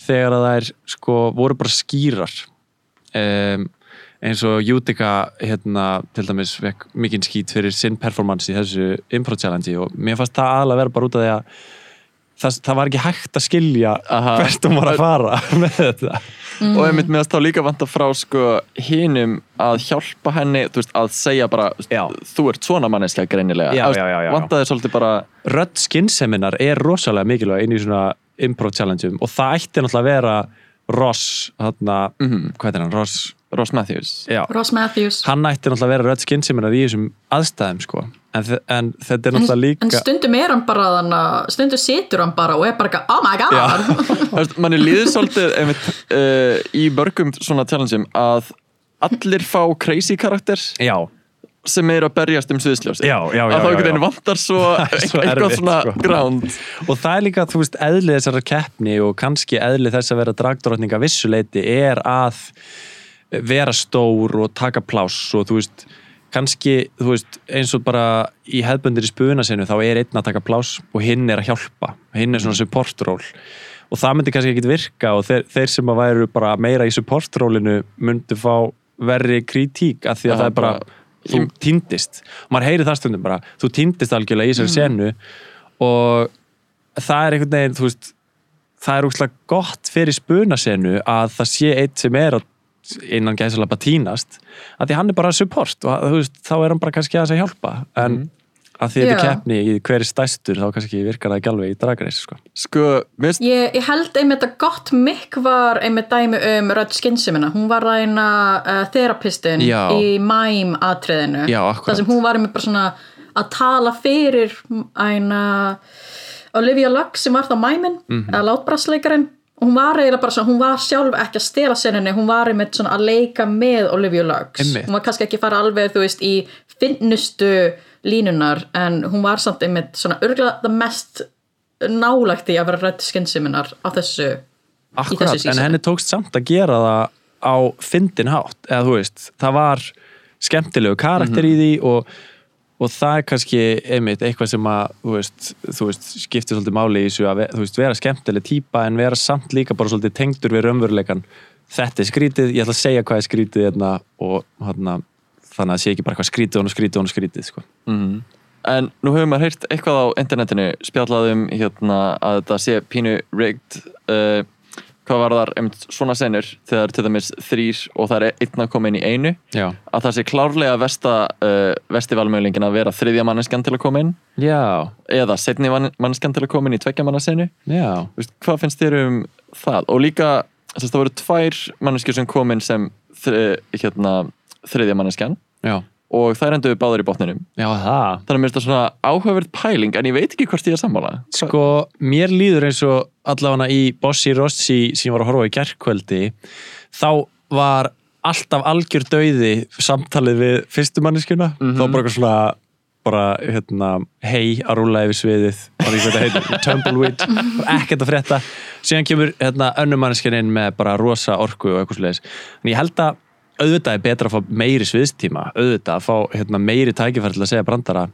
þegar að það er sko, voru bara skýrar um, eins og Jútika hérna, til dæmis vekk mikinn skít fyrir sinn performance í þessu improv challenge og mér fannst það aðalega vera bara út af því að það, það var ekki hægt að skilja Aha. hvert hún var að fara með þetta og einmitt með að þá líka vanta frá sko hinum að hjálpa henni veist, að segja bara Já. þú ert svona manneskja greinilega já, já, já. vantaði svolítið bara rödd skinnseminar er rosalega mikilvæg inn í svona improv challengeum og það ætti náttúrulega að vera Ross, hann Mhm. hvað er hann, Ross Ross Matthews já, Ross Matthews hann ætti náttúrulega að vera rödd skinnseminar í þessum aðstæðum sko en, en þetta er náttúrulega líka En stundum er hann bara þannig stundum situr hann bara og er bara eitthvað, oh my god. Manni líður svolítið einmitt, uh, í mörgum svona challengeum að allir fá crazy karakter já, sem er að berjast um já, að þá einhvern veginn vantar svo, svo eitthvað erfitt, svona sko. ground. Og það er líka, þú veist, eðli þessara keppni og kannski eðli þess að vera dragdrottninga vissuleiti er að vera stór og taka pláss og þú veist, kannski þú veist, eins og bara í hefbundir í spuna sinu, þá er einn að taka pláss og hinn er að hjálpa, hinn er svona supportról og það myndi kannski ekkit virka og þeir, þeir sem að væru bara meira í supportrólinu myndi fá verri kritík af því að Já, það er bara, bara- þú týndist. Og maður heyri það stundum bara, þú týndist algjörlega í þessari senu og það er einhvern veginn, þú veist það er úrslega gott fyrir spunasenu að það sé eitt sem er að innan gæðsala bara týnast að því hann er bara support og veist, þá er hann bara kannski aðeins að hjálpa en að því þetta er keppni í hver er stæstur þá kannski virkar það ekki alveg í dragreis sko. sko, veist, Ég, ég held einmitt að gott mikk var einmitt dæmi um Rödd Skinsimina. Hún var það eina uh, þerapistin Já. í mæm atriðinu. Það sem hún var einmitt bara svona að tala fyrir eina Olivia Lux sem var það mæmin, Mhm. eða látbrasleikarinn. Og hún var eiginlega bara svona, hún var sjálf ekki að stela seninni, hún var einmitt svona að leika með Olivia Lux. Einmitt. Hún var kannski ekki að fara alveg, þú veist, í finnustu línunar, en hún var samt einmitt svona örgulega það mest nálægt í að vera rætt skynsiminar á þessu í Akkurat, þessu en sísoni. henni tókst samt að gera það á fyndin hátt, eða þú veist það var skemmtilegu karakter í því og, og það er kannski einmitt eitthvað sem að þú veist, þú veist skiptir svolítið máli í þessu að veist, vera skemmtileg típa en vera samt líka bara svolítið tengdur við raunveruleikan þetta er skrítið, ég ætla að segja hvað er skrítið hérna, og hérna, þannig að það sé ekki bara hvað skrítið og skrítið og skrítið sko. Mhm. En nú hefur maður heyrt eitthvað á internetinu spjallaðum hérna að þetta sé pínu rigged uh, hvað var þar um svona senur þegar til dæmis þrýr og það er einn að koma inn í einu Já, að það sé klárlega versta uh, vestivalmöðlingin að vera þriðja manneskjan til að koma inn? Já, eða setni manneskjan til að koma inn í tveggja Vist, hvað finnst þér um það? Og líka þess, það voru tvær manneskjur sem kom inn sem þri, hérna, þriðja manneskjan. Já, og þær enduðu báður í botninum. Já það þannig að mér finnst það svona áhugaverð pæling en ég veit ekki hvort ég er sammála. Sko, mér líður eins og allavega í Bossi Rossi sem ég var að horfa í gerkvöldi þá var alltaf algjör dauði samtalið við fyrstu manneskjuna. Þá bara eitthvað svona bara hérna, hei að rúla yfir sviðið og þetta heitir, tumbleweed ekkert að frétta. Síðan kemur hérna, önnum manneskjan inn með bara rosa orku og eitthvað sliðis en ég held að auðvitað er betra að fá meiri sviðstíma auðvitað að fá hérna, meiri tækifæri til að segja brandara.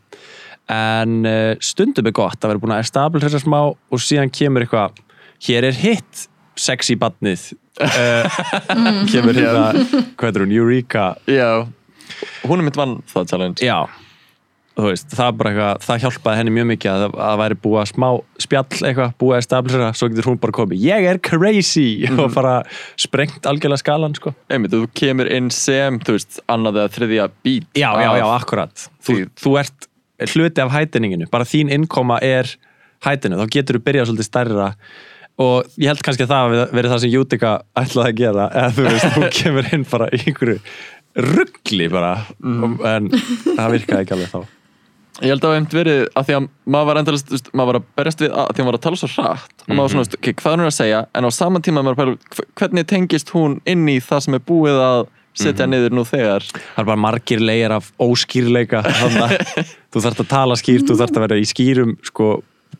En uh, stundum er gott að vera búin að establish þessa smá og síðan kemur eitthvað hér er hitt sexy badnið uh, kemur hérna hvað heitir hún, Eureka? Já, hún er mitt vann það challenge. Já, veist, það bara eitthvað það hjálpaði henni mjög mikið að það væri búið að smá spjall eitthvað, búið að establishera svo getur hún bara komið, ég er crazy! Og bara sprengt algjörlega skalan sko. einmitt, þú kemur inn sem þú veist, annað eða þriðja bít já, já, já, akkurat. Þú, þú ert hluti af hætinninginu bara þín innkoma er hætinu þá getur þú byrjað svolítið stærra. Og ég held kannski að það verið það sem Jútika ætlaði að gera eða þú veist, þú kemur inn bara í einhverju ruggli bara. Mm. en það virkaði ekki alveg þá ég held að það hefði verið að því að maður var endalist, maður var að berjast við að því að maður var að tala svo hratt. Og maður var svona, veist, ok, hvað er hún að segja? En á saman tíma maður bara, hv- hvernig tengist hún inn í það sem er búið að setja niður nú þegar? Það er bara margir legar af óskýrleika þannig að þú þarft að tala skýrt þú þarft að vera í skýrum sko,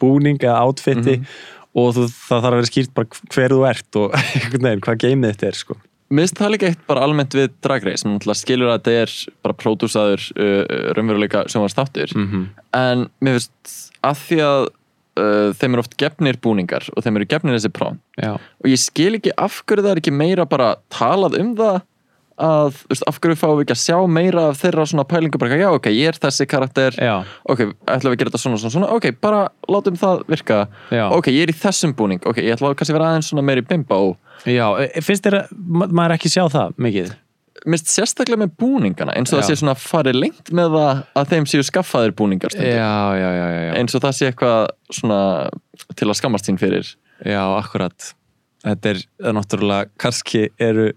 búning eða outfiti og þú, það þarf að vera skýrt bara hver þú ert og hvað geimið þetta er sko. Mér finnst það líka eitt bara almennt við Drag Race sem skilur að þetta er bara pródúsaður uh, raunveruleika sjónvarstáttur Mhm. en mér finnst að því að uh, þeim eru oft gefnir búningar og þeim eru gefnir þessi prón Já. og ég skil ekki af hverju það er ekki meira bara talað um það að, þú veist, af hverju fáum við ekki að sjá meira af þeirra svona pælingu bara, já, ok, ég er þessi karakter Já. ok, ætlum við að gera þetta svona, svona, svona ok, bara látum það virka Já. ok, ég er í þessum búning, ok, ég ætla að kannski vera aðeins svona meiri bimbo Já, e- finnst þér að ma- maður ekki sjá það mikið? minnst sérstaklega með búningana eins og það Já. sé svona farið lengt með það að þeim séu skaffaðir búningar stundum. Já, já, já, já, já. eins og það sé eitthvað svona til að skammast sín fyrir Já, akkurat Þetta er náttúrulega, kannski eru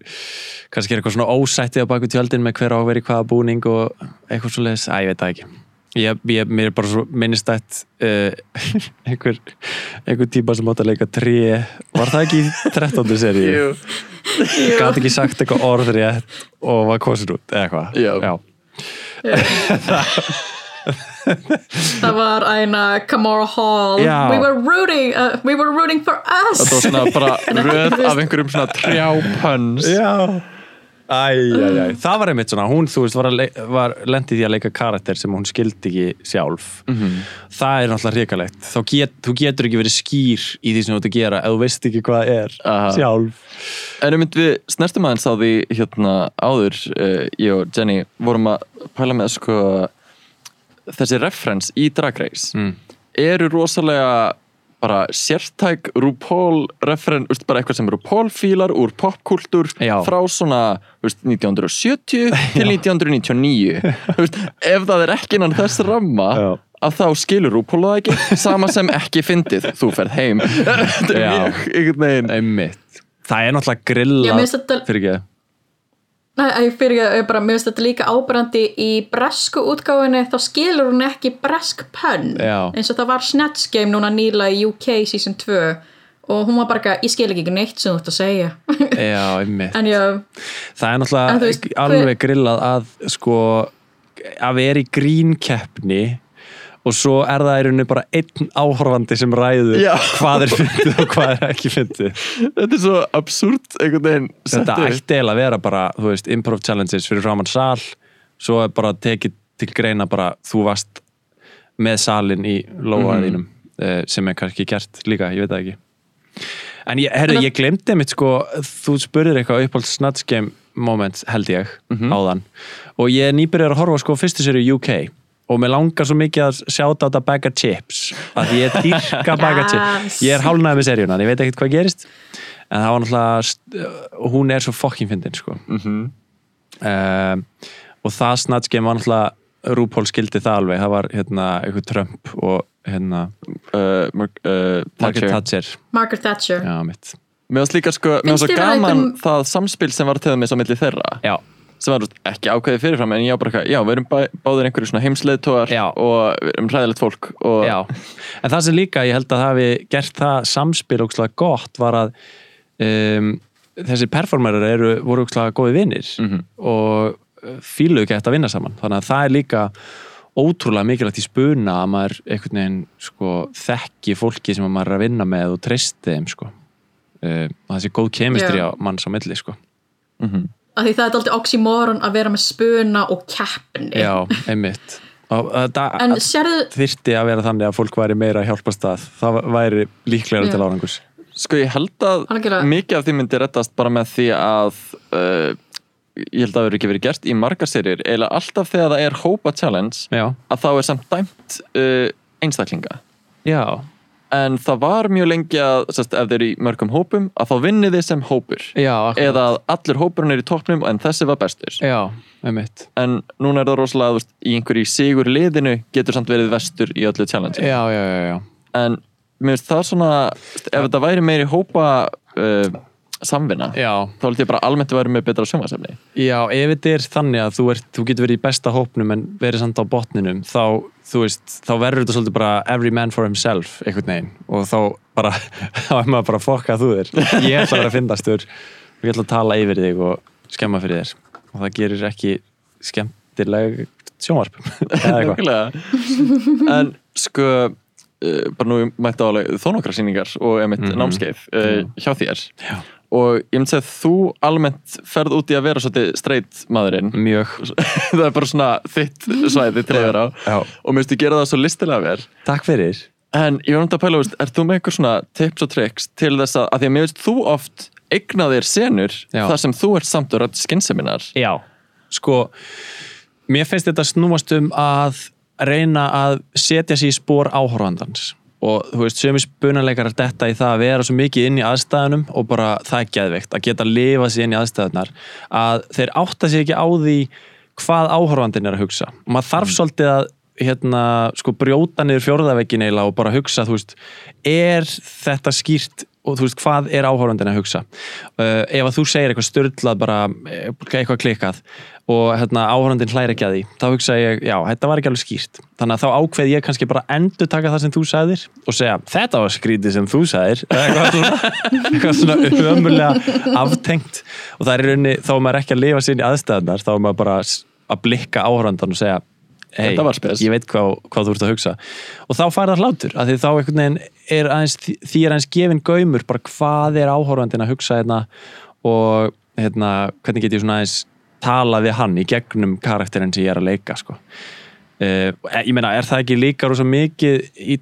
kannski er eitthvað svona ósætti á baku tjöldin með hver á að vera í hvaða búning og eitthvað svo leiðis, að ég veit það ekki. Ég, ég, mér er bara svo minnistætt uh, einhver einhver típa sem átt að leika tré. Var það ekki í 13. seri gæti ekki sagt eitthvað orð rétt og var kosin út, eða eitthvað. Já. Já. Það var eina Kamora Hall Já. We were rooting uh, We were rooting for us þetta var svona bara röð af einhverjum svona trjápöns æ, það var einmitt svona, hún, þú veist, var, var lendið því að leika karakter sem hún skildi ekki sjálf. Það er náttúrulega hrikalegt. Þá get, þú getur ekki verið skýr í því sem þú ert að gera ef þú veist ekki hvað er Aha. sjálf. En einmitt við snertum aðeins á því hérna áður, uh, ég og Jenny vorum að pæla með sko þessi reference í Drag Race Mm. eru rosalega bara sértæk RuPaul reference, veist, bara eitthvað sem RuPaul fílar úr popkultúr frá svona veist, 1970 til 1999 Þú veist, ef það er ekki innan þess ramma Já. að þá skilur RuPaul það ekki sama sem ekki fyndið, þú ferð heim þetta er mjög einhvern veginn. Það er náttúrulega grilla fyrir ekki. Nei, ég fyrir að bara, mér finnst þetta líka ábærandi í bresku útgáfinni, þá skilur hún ekki bresk pönn, eins og það var Snatch Game núna nýla í UK season 2 og hún var bara ekki, ég skil ekki neitt sem þú ert að segja. Já, einmitt. en já, Það er náttúrulega veist, alveg grillað að sko að vera í grínkeppni og svo er það í rauninni bara einn áhorfandi sem ræður Já. hvað er fyndið og hvað er ekki fyndið. Þetta er svo absúrt einhvern veginn þetta sett upp. ætti eiginlega að vera bara þú veist, improv challenges fyrir framann sal. Svo er bara tekið til greina bara þú varst með salin í lóaðinum þínum eh, sem er kannski gert líka, ég veit það ekki. En ég, herru, ég glemdi mitt sko, þú spurðir eitthvað uppáld Snatch Game moment held ég áðan. Og ég er nýbyrjar að horfa sko fyrstu séri UK og mér langar svo mikið að sjáta á þetta bag of chips að ég dýrka bag of chips. Ég er hálnaði með seríuna, ég veit ekkert hvað gerist. En það var náttúrulega og hún er svo fucking fyndin sko. Mhm. um, og það Snatch Game var náttúrulega RuPaul skildi það alveg, það var hérna eitthvað Trump og hérna uh, uh, Margaret Thatcher. Margaret Thatcher. Já, mitt. Mér varst líka sko, mér Finnst svo þér að gaman einhverjum- það samspil sem var til þess á milli þeirra. Já, sem var ekki ákveðið fyrirfram en ég á bara eitthvað, já, við erum bæ, báðir einhverju svona heimsleiðtógar Já. og við erum hræðilegt fólk og já en það sem líka, ég held að það hafi gert það samspil ógslag gott var að um, þessi performerar eru, voru ógslag góði vinnir Mhm. og fíluðu gett að vinna saman þannig að það er líka ótrúlega mikilvægt í spuna að maður einhvern veginn sko, þekki fólki sem maður er að vinna með og treysti þeim sko. uh, og þessi góð kemistri á manns á milli sko. Mhm. Af því það er alltaf oxymoron að vera með spuna og keppni. Já, einmitt. Og þetta en sérðu, þyrfti að vera þannig að fólk væri meira að hjálpast að það væri líklega Já. til árangurs. Sko ég held að Algjörlega. mikið af því myndi rettast bara með því að uh, ég held að það verður ekki verið gert í margar serjur eða alltaf þegar það er hópa challenge já, að þá er samt dæmt uh, einstaklinga. Já, en það var mjög lengi að sest, ef þeir eru í mörgum hópum að þá vinni þið sem hópur. Já eða að allir hópurinn er í toppnum en þessi var bestur. Já, en núna er það rosalega veist, í einhverju sigur liðinu getur samt verið vestur í öllu challenge já, já, já, já. en mér finnst það svona ef þetta væri meiri hópa uh, samvinna já. þá held ég bara almennt vera með betra sjónvarsefni Já, ef þetta er þannig að þú, ert, þú getur verið í besta hópnum en verið samt á botninum þá, þú veist, þá verður þetta svolítið bara every man for himself, einhvern veginn og þá bara, þá er maður bara fokka þú þér, ég ætla að vera að fyndastur og ég ætla að tala yfir þig og skemma fyrir þér. Og það gerir ekki skemmtileg sjónvarp eða eitthvað. En sko uh, bara nú mætti álega þó nokkra sýningar og emitt Mhm. námskeið uh, hjá þér. Já. Og ég myndi segja þú almennt ferð út í að vera svolítið straight maðurinn. Mjög. Það er bara svona þitt svæði til að vera á. Já. og mér finnst þú gera það svo listilega vel. Takk fyrir. En ég var náttúrulega að pæla, veist, er þú með eitthvað svona tips og tricks til þess að, að því að mér veist þú oft eigna þér senur Já. þar sem þú ert samt og rætt skynseminar. Já, sko mér finnst þetta snúast um að reyna að setja sér í spór áhorfandans og þú veist, sömu spunaleikarar detta í það að vera svo mikið inn í aðstæðunum og bara það er geðveikt að geta að lifa sér inn í aðstæðunar að þeir átta sér ekki á því hvað áhorfandin er að hugsa. Og maður þarf svolítið að hérna, sko, brjóta niður fjórðavegin eiginlega og bara hugsa, þú veist, er þetta skýrt og þú veist, hvað er áhorfandin að hugsa? Uh, ef að þú segir eitthvað störtlað bara eh, eitthvað klikkað og hérna, áhorfandin hlæri ekki að því þá hugsa ég, já, þetta var ekki alveg skýrt. Þannig að þá ákveð ég kannski bara endur taka það sem þú sagðir og segja, þetta var skrítið sem þú sagðir. Eitthvað svona, eitthvað svona ömulega aftengt. Og það er í rauninni, þá er maður ekki að lifa inn í aðstæðunar þá er maður bara að blikka áhorfandan og segja hey, Þetta var spes. ég veit hvað, hvað þú ert að hugsa og þá fær það hlátur, af því þá einhvern veginn er aðeins, því er aðeins gefin gaumur bara hvað er áhorfandinn að hugsa hérna og hérna, hvernig get ég svona aðeins tala við hann í gegnum karakterinn sem ég er að leika sko. uh, ég meina, er það ekki líka rosa mikið í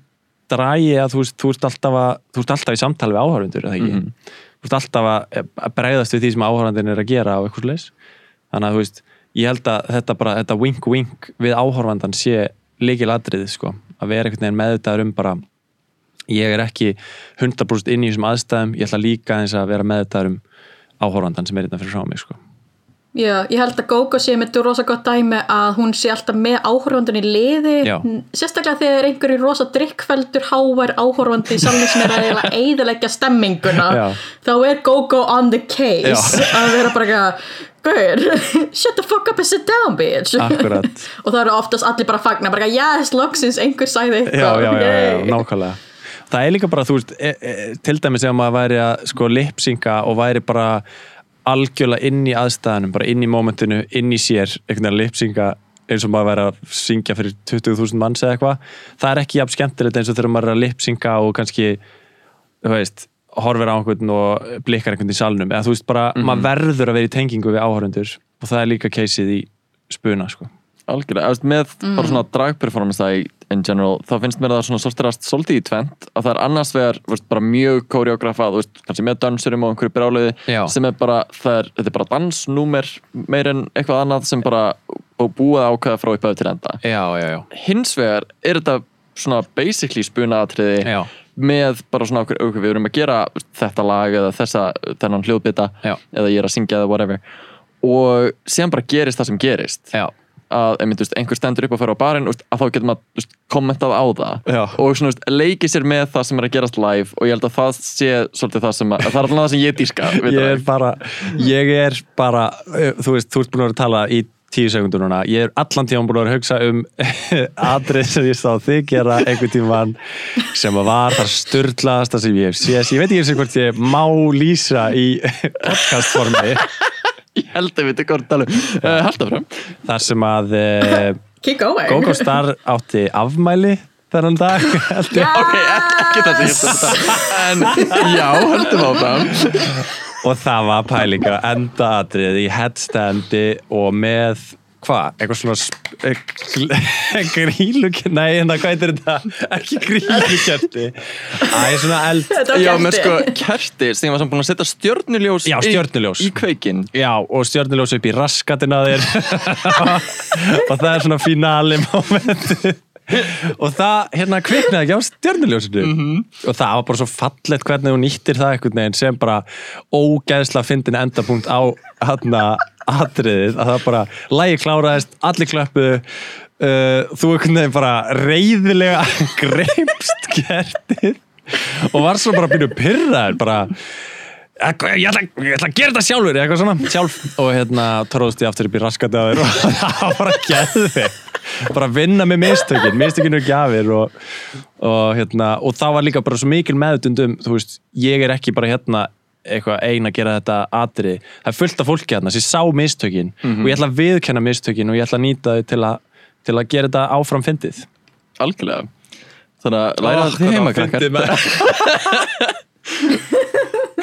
drægi að þú veist, þú ert alltaf að þú ert alltaf í samtali við áhorfandur, eða ekki þú ert alltaf að, að bregðast við því sem áhorfandinn er að gera á eitthvað leis þannig að þú veist, ég held að þetta bara þetta wink wink við áhorfandan sé líkil atriði sko, að vera einhvern veginn meðvitaður um bara ég er ekki 100% inn í þessum aðstæðum ég ætla líka eins að vera meðvitaður um áhorfandan sem er hérna fyrir frá mig sko. Já, ég held að Gógo sé með rosa gott dæmi að hún sé alltaf með áhorfandun í liði Já. sérstaklega þegar einhverju rosa drikkfeldur hávær áhorfandi í salni sem er að eiðilegja stemminguna Já. þá er Gógo on the case að vera bara Gauður, shut the fuck up and sit down bitch. Og það eru oftast allir bara að fagna bara yes, loksins, einhver sæði eitthvað. Já, já, nákvæmlega. Það er líka bara, þú veist, e, e, til dæmis ef maður væri að sko lipsinga og væri bara algjörlega inn í aðstæðanum, bara inn í mómentinu inn í sér, einhvern veginn að lipsinga eins og maður væri að syngja fyrir 20.000 manns eða eitthvað, það er ekki jafn skemmtilegt eins og þegar maður er að lipsinga og kannski þú veist, horfir á einhvern og blikkar einhvern í salnum, eða þú veist bara maður verður að vera í tengingu við áhörundur og það er líka keisið í spuna, sko. Algjörlega, með bara svona dragperformance það í in general, þá finnst mér það svona sortirast svolítið í tvent, að það er annars vegar veist, bara mjög koreografað, þú veist, kannski með dansurum og einhverju brjáliði, Já. sem er bara er, þetta er bara dansnúmer meir en eitthvað annað sem bara búið að ákveða frá upphæðu til enda. Já, já, já, hins vegar er þetta svona basically spunaatriði með bara svona okkur, okkur við erum að gera þetta lag eða þessa, þennan hljóðbita eða ég er að syngja eða whatever. Og síðan bara gerist það sem gerist. Já. Að veist, einhver stendur upp og fer á barinn að þá getur maður kommentað á það. Já. og svona, veist, leiki sér með það sem er að gerast live og ég held að það sé svolítið það sem að, það er alveg það sem ég við ég er bara ég er bara, uh, þú veist, þú ert búin að vera að tala í tíu sekundur núna, ég er allan tíma búin að vera að hugsa um atrið sem ég sá þig gera einhvern tíman sem að var þar styrlaðasta sem ég hef séð, ég veit ekki eins og hvort ég má lýsa í podcastformi held að við þetta hvort tala um uh, halda fram þar sem að uh, keep going Gogo Star átti afmæli þennan dag held ok, ekki, það sem ég held að þetta en já, höldum áfram. Og það var pælinga enda atrið í headstandi og með hvað, eitthvað svona eh, grílukerti, nei, hérna, hvað heitir þetta? Ekki grílukerti Æ, svona eld já, með sko kerti sem ég var samt búin að setja stjörnuljós Já, í- stjörnuljós. í, kveikinn. Já, og stjörnuljós upp í raskatina þér. Og það er svona finali momentið og það hérna kviknaði ekki á stjörnuljósinu. Og það var bara svo fallegt hvernig þú nýttir það einhvern veginn sem bara ógeðsla fyndin endapunkt á hérna atriðið. Að það bara lægi kláraðist, allir klöppuðu. Uh, þú einhvern veginn bara reyðilega greipst kertið. Og var svo bara að byrja pyrraður bara "Eitthvað, Ég ætla, ég ætla að gera þetta sjálfur eitthvað svona. Sjálf og hérna tróðst ég aftur upp í þér og það var bara gæði bara vinna með mistökin. Mistökin eru gjafir og, og, hérna, og það var líka bara svo mikil meðutundum þú veist, ég er ekki bara hérna eitthvað ein að gera þetta atri það er fullt af fólki hérna sem sá mistökin og ég ætla að viðkenna mistökin og ég ætla að nýta þau til til að gera þetta áfram fyndið. Algjörlega. Þannig að læra því hvað heima krakkar.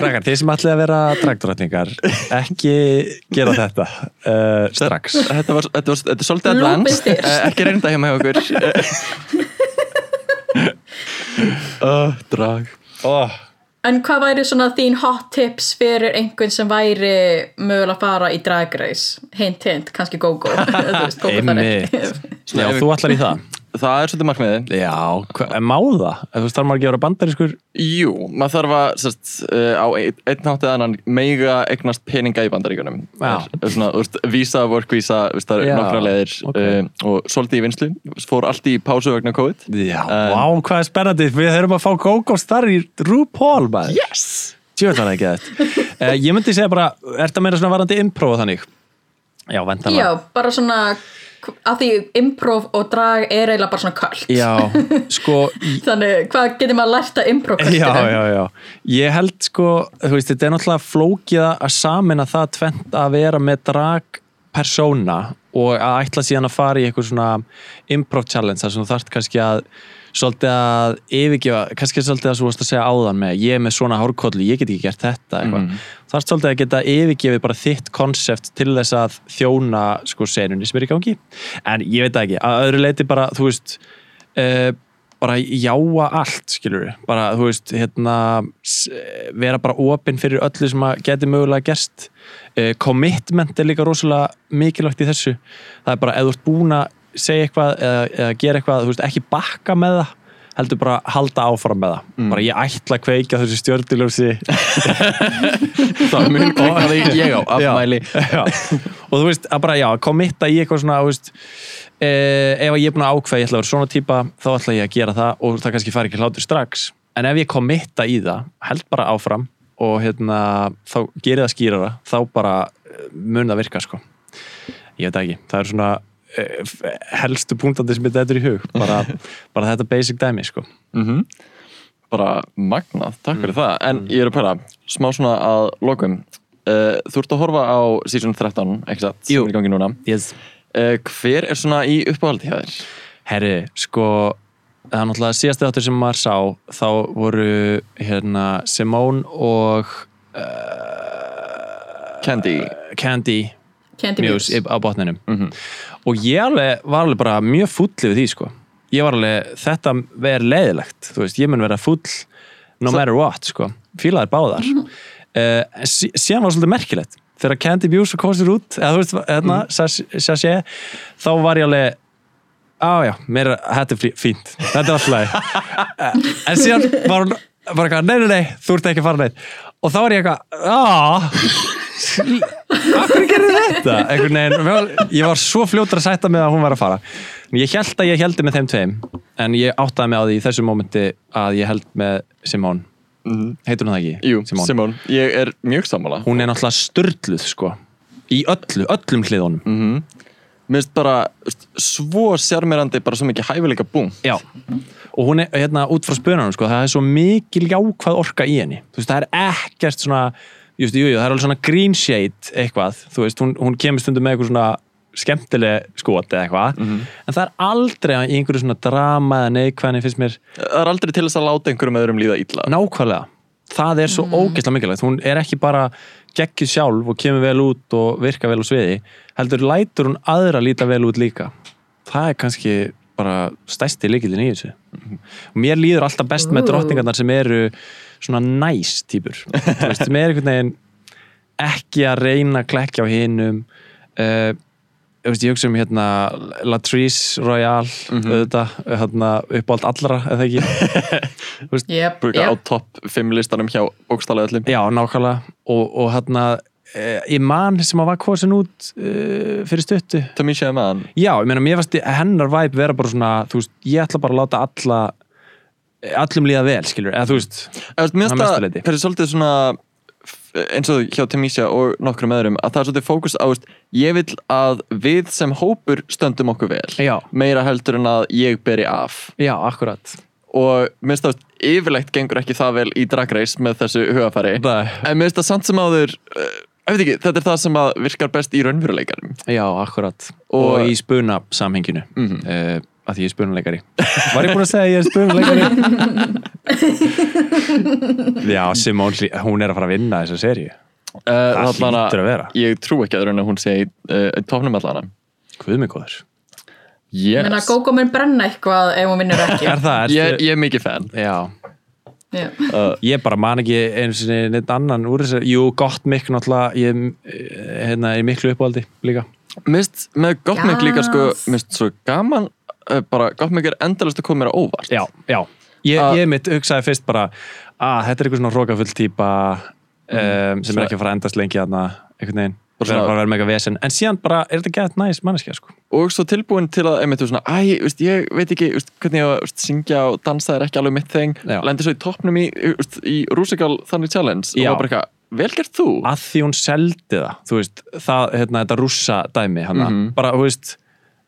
Krakkar, þið sem ætlið að vera dragdrottningar ekki gera þetta uh, strax þetta, var, þetta, var, þetta er svolítið advanced. Eh, ekki reynda heima hjá okkur Eh, uh, drag oh. En hvað væri svona þín hot tips fyrir einhvern sem væri mögulega að fara í drag race? Hint, hint, kannski go-go. Einmitt. Já, þú ætlar í það það er svolítið markmiði Já, hva, en má það? Ef Þú veist, þarf maður ekki að vera bandarískur Jú, maður þarf að sest, uh, á einn ein hátt eða annan mega eignast peninga í bandaríkunum Já. Er- er svona, úrst, Visa, work visa, úrst, það eru nokkra leiðir ok. uh, og svolítið í vinslu fór allt í pásu vegna COVID Já, En- vá, hvað er spennandi Við þurfum að fá Gogo starf í RuPaul maður Yes! Tjóðan það ekki þetta uh, Ég myndi segja bara, er það meira svona varandi improv? Já, Já, bara svona, að því improv og drag er eiginlega bara svona kallt. Já, sko Þannig, hvað getur maður lært að improv Já, já, já. Ég held sko, þú veist, þetta er náttúrulega flókið að samina það tvent að vera með drag persóna og að ætla síðan að fara í eitthvað svona improv challenge þar sem þú þarft kannski að svolítið að yfirgefa, kannski svolítið að þú varst að segja áðan með, ég er með svona hárkollu, ég get ekki gert þetta. Mm. Þarft svolítið að geta yfirgefið bara þitt konsept til þess að þjóna sko senunni sem er í gangi. En ég veit ekki, að öðru leiti bara, þú veist, uh, bara jáa allt skilur við, bara þú veist hérna, vera bara opinn fyrir öllu sem að geti mögulega gerst uh, commitment er líka rosalega mikilvægt í þessu, það er bara ef þú ert búin að segja eitthvað eða, eða gera eitthvað, þú veist ekki bakka með það heldur bara halda áfram með það. Bara ég ætla að kveika þessu stjörnuljósi. Það mun kveikna því ég á afmæli. Já. og þú veist, að bara já, kommitta í eitthvað svona, þú veist eh, ef ég er búin að ákveða, ég ætla að vera svona típa þá ætla ég að gera það og það kannski fari ekki hlátur strax. En ef ég kommitta í það held bara áfram og hérna, þá gerir það skýrara þá bara eh, mun það virka sko. Ég veit ekki, það er svona helstu punktandi sem þetta er í hug. Bara, bara þetta basic dæmi sko. Mm bara magnað, takk Mm. fyrir það. En ég er að pæla, smá svona að lokum. Uh, þú ert að horfa á season 13, ekki satt, sem er í gangi núna. Yes. uh, hver er svona í uppáhaldi hjá þér? Herri, sko það er náttúrulega síðasti þáttur sem maður sá þá voru hérna Simone og uh, Candy. Candy Candy Muse á botninum. Mhm. og ég alveg, var alveg bara mjög full yfir því sko. Ég var alveg, þetta verður leiðilegt þú veist, ég mun vera full no matter what sko, fílaðir báðar. Mm -hmm. sí, síðan var svolítið merkilegt. Þegar Candy Muse kom sér út eða þú veist, hérna, mm. sassi þá var ég alveg á já, mér er, þetta er fí- fínt. Þetta er alltaf leið en síðan var hún bara nei, nei, nei, þú ert ekki að fara neitt og þá var ég eitthvað, Akkur gerði þetta? Veginn, ég var svo fljótur að sætta með að hún var að fara Ég held að ég heldi með þeim tveim En ég áttaði mig á því í þessu mómenti að ég held með Simone Mhm. Heitur hún það ekki? Jú, Simone. ég er mjög sammála Hún er náttúrulega störluð sko Í öllu, öllum hliðunum mm Mér finnst bara svo sjarmirandi bara svo mikið hæfileika búm Já. Og hún er hérna út frá spönunum sko Það er svo mikil jákvæð orka í henni. Þú veist, það er ekkert svona Just, jú, jú, það er alveg svona green shade eitthvað Þú veist, hún, hún kemur stundum með eitthvað svona skemmtileg skot eða eitthvað en það er aldrei í einhverju svona drama eða neikvæðni finnst mér. Það er aldrei til þess að láta einhverjum öðrum líða illa. Nákvæmlega. Það er svo ógeðslega mikilvægt. Hún er ekki bara geggjuð sjálf og kemur vel út og virka vel á sviði heldur lætur hún aðra líta vel út líka. Það er kannski bara stæsti líkildin í þessu. Og mér líður alltaf best með Ú. drottningarnar sem eru svona næs típur Þú veist, sem er einhvern veginn ekki að reyna að klekja á hinum uh, ég, veist, ég hugsa um hérna Latrice Royale auðvitað, hérna, uppáld allra eða ekki? Yep, Bruka á yep. topp 5 listanum hjá bókstallega öllum. Já, nákvæmlega. Og, og hérna eh, ég man sem að var kosin út uh, fyrir stuttu Tamisha Eman Já, ég meina, mér fannst hennar væp vera bara svona, þú veist, ég ætla bara að láta alla allum líða vel, skilur, eða þú veist Að það leyti. fyrir svolítið svona eins og hjá Tamisha og nokkrum öðrum að það er svolítið fókus á ég vil að við sem hópur stöndum okkur vel Já. meira heldur en að ég beri af Já, akkurat og mér finnst það veist, yfirleitt gengur ekki það vel í Drag Race með þessu hugafæri Nei. en mér finnst það samt sem áður uh, ég veit ekki, þetta er það sem að virkar best í raunveruleikanum Já, akkurat Og- og, í spuna samhenginu Mhm. uh, að því ég er spunuleikari Var ég búin að segja að ég er spunuleikari? Já, Hlí- hún er að fara að vinna þessa serju uh, Það allan hlýtur að vera. ég trú ekki að hún sé í uh, tóknum allana Hvað mig góður yes. Menna, Gógó mun brenna eitthvað ef hún vinnur ekki Er það? ég, Ertu- ég er mikið fan Já, Já. ég bara man ekki einu sinni neitt annan úr þessu Jú, gott mikk náttúrulega Ég eh, hérna, er miklu uppáldi líka Mist, með gott mikið líka sko, Yes. mist svo gaman uh, bara gott mikið er endalast að koma mér á óvart Já, já Ég, Ah. ég mitt hugsaði fyrst bara að þetta er eitthvað svona hrókafull típa um, sem er ekki að fara að endast lengi þarna einhvern veginn svona- vera mega vesen en síðan bara er þetta gett næs manneskja sko. og svo tilbúin til að einmitt, svona, æ, veist, ég veit ekki veist, hvernig ég veist, syngja og dansa er ekki alveg mitt þeng Já. lendi svo í toppnum í, í Rusical Þannig Challenge Já. og var bara eitthvað, vel gert þú að því hún seldi það þú veist, það, hérna, þetta rússa dæmi hana, Mhm. bara, þú veist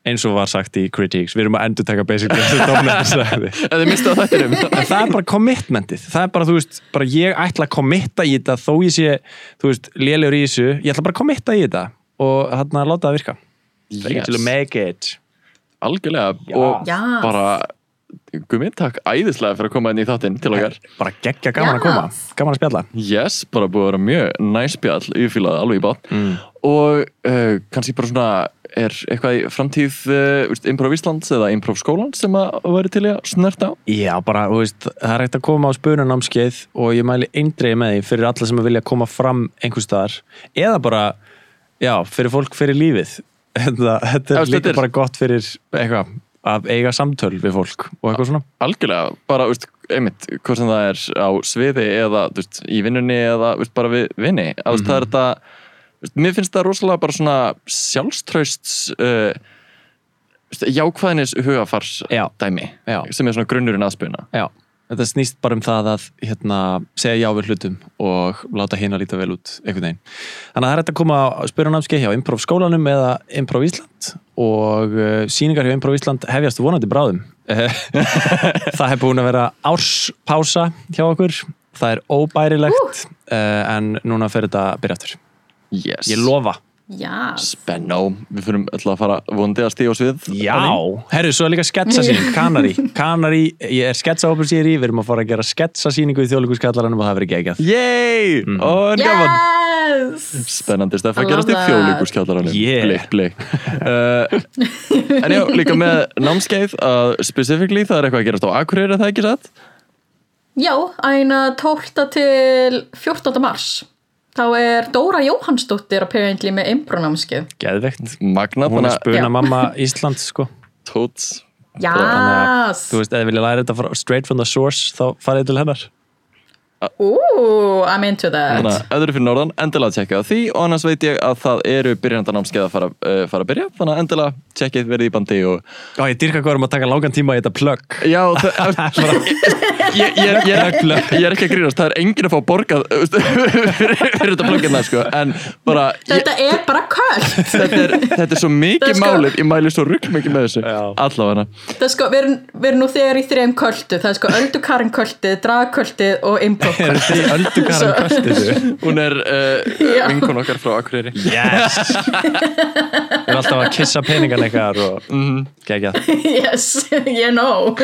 eins og var sagt í Critiques, við erum að endur taka basically þessu dómnefnir sagði en það er bara commitmentið það er bara, þú veist, bara ég ætla að committa í þetta þó ég sé, þú veist, lélegur í þessu ég ætla bara að committa í þetta og hann að láta það virka yes. to make it algjörlega Já. og Já. bara gummið takk æðislega fyrir að koma inn í þáttinn til okkar bara geggja gaman að Já. koma, gaman að spjalla yes, bara búið að vera mjög næspjall ég fílaði alveg í bát mm. og uh, kannski bara svona er eitthvað í framtíð uh, Improv Íslands eða Improv skólan sem að væri til að snerta á? Já, bara, veist, það er hægt að koma á spununámskeið og ég mæli eindreið með því fyrir alla sem vilja koma fram einhvers staðar. Eða bara, já, fyrir fólk fyrir lífið. Þetta, þetta Já, er þetta líka bara gott fyrir eitthvað, að eiga samtöl við fólk og eitthvað svona. Algjörlega, bara, veist, einmitt hvort sem það er á sviði eða veist, í vinnunni eða bara við vinni. Mm -hmm. það er þetta veist, mér finnst það rosalega bara svona sjálfströsts uh, veist, jákvæðinis hugafars Já. dæmi Já. sem er svona grunnurinn aðspuna Já, þetta snýst bara um það að hérna, segja já við hlutum og láta hinn að líta vel út einhvern veginn. Þannig að það er hægt að koma á spyrunámskeið hjá Improv skólanum eða Improv Ísland og uh, síningar hjá Improv Ísland hefjast vonandi bráðum. það hefur búin að vera árspása hjá okkur. Það er óbærilegt uh, en núna fer þetta að byrja aftur. Yes. Ég lofa. Já. Spennó, við fyrir alltaf að fara vondi að stíða á svið Já, herru, svo er líka sketsasýning, Kanari Kanari, ég er sketsahópur við erum að fara að gera sketsasýningu í þjóðlíkuskallaranum og það verður geggjað Yey, mm. ó, en gaman Yes! Spennandi stef að gerast í þjóðlíkuskjallaranum Yeah. Blik, blik uh, En já, líka með námskeið uh, Specifically, það er eitthvað að gerast á Akureyri, er það ekki satt? Já, æna 12. til 14. mars. Þá er Dóra Jóhannsdóttir apparently með impronámskeið. Geðvegt Magna, Hún er spuna Já. mamma Íslands sko Tóts Jás! Þú veist, ef þið vilja læra þetta straight from the source þá farið til hennar Ooh, I'm into that. Þannig að eru fyrir norðan, endilega tjekka á því og annars veit ég að það eru byrjandanámskeið að fara, uh, fara að byrja þannig að endilega tjekkið verið í bandi og Ó, ég dyrka hvað erum að taka langan tíma í þetta plugg Já, það, ég, ég, ég, ég, er, ég er ekki að grínast, það er enginn að fá borgað fyrir, þetta plugginna sko. en bara Þetta er bara kvöld. þetta, er, þetta er svo mikið sko- málið, ég mæli svo rugg mikið með þessu Já. allavega Það sko, við erum, við erum nú þegar í þrejum kvöldu. Það er sko Er kvöldið. þetta í öldugaran kastið hún er uh, vinkun okkar frá Akureyri Yes Við erum alltaf að kissa peningan eitthvað og Mhm. gegja yes, you know.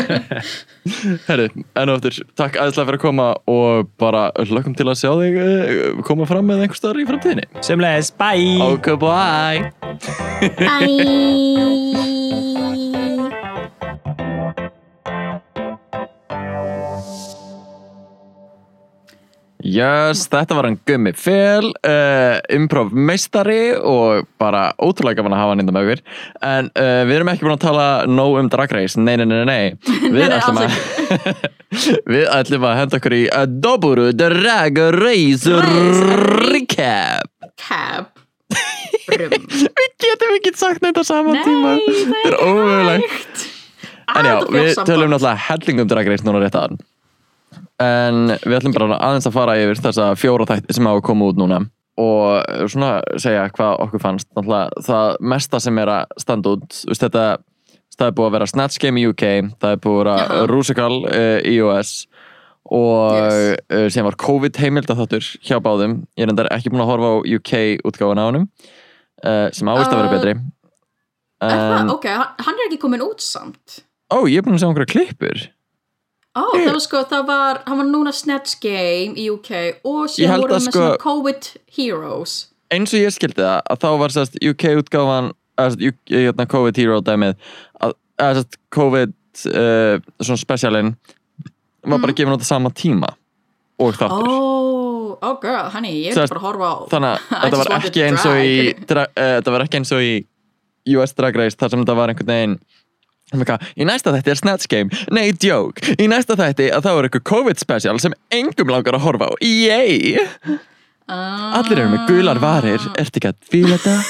Herri, enn og eftir, takk aðeinslega fyrir að koma og bara lökum til að sjá þig uh, koma fram með einhver staðar í framtíðinni Semleis, bye Ok, bye Bye. Yes, þetta var hann Gummi Fel, uh, improv meistari og bara ótrúlega gaman að hafa hann innan með okkur en uh, við erum ekki búin að tala nóg um Drag Race, nei, nei, nei, nei. Við Nei, nei, ætlum að Við ætlum að henda okkur í Doburu Drag Race Recap. Brum. Við getum ekki sagt neitt á sama Nei, tíma. það er ómögulegt. En já, við tölum náttúrulega helling um Drag Race núna rétt aðan En við ætlum bara aðeins að fara yfir þessa fjóra þætti sem hafa komið út núna og svona segja hvað okkur fannst náttúrulega það mesta sem er að standa út veist, þetta, það er búið að vera Snatch Game í UK það er búið að vera Já. Rusical uh, í US og Yes. uh, sem var COVID heimildaþáttur hjá báðum ég er endar ekki búin að horfa á UK útgáfuna á honum uh, sem ávist að vera betri Er það? En- Ok, hann hann er ekki komin út samt. Ó, ég er búin að sjá einhverja klippur Ó, það var sko, það var, hann var núna Snatch Game í UK og síðan voru að hann með sko- svona COVID Heroes. eins og ég skildi það að þá var sérst UK útgáfan sagt, jú- hérna, COVID hero dæmið að, sem sagt, COVID uh, svona specialin var bara gefin út á sama tíma og þáttur. Oh, oh girl, honey, ég er bara að horfa á þannig að þetta just var ekki eins og í þetta var ekki eins og í US Drag Race þar sem þetta var einhvern veginn í næsta þætti er Snatch Game. Nei, joke, í næsta þætti að þá er eitthvað COVID special sem engum langar að horfa á. Yay, Ah. allir eru með gular varir. Ertu ekki að fíla þetta?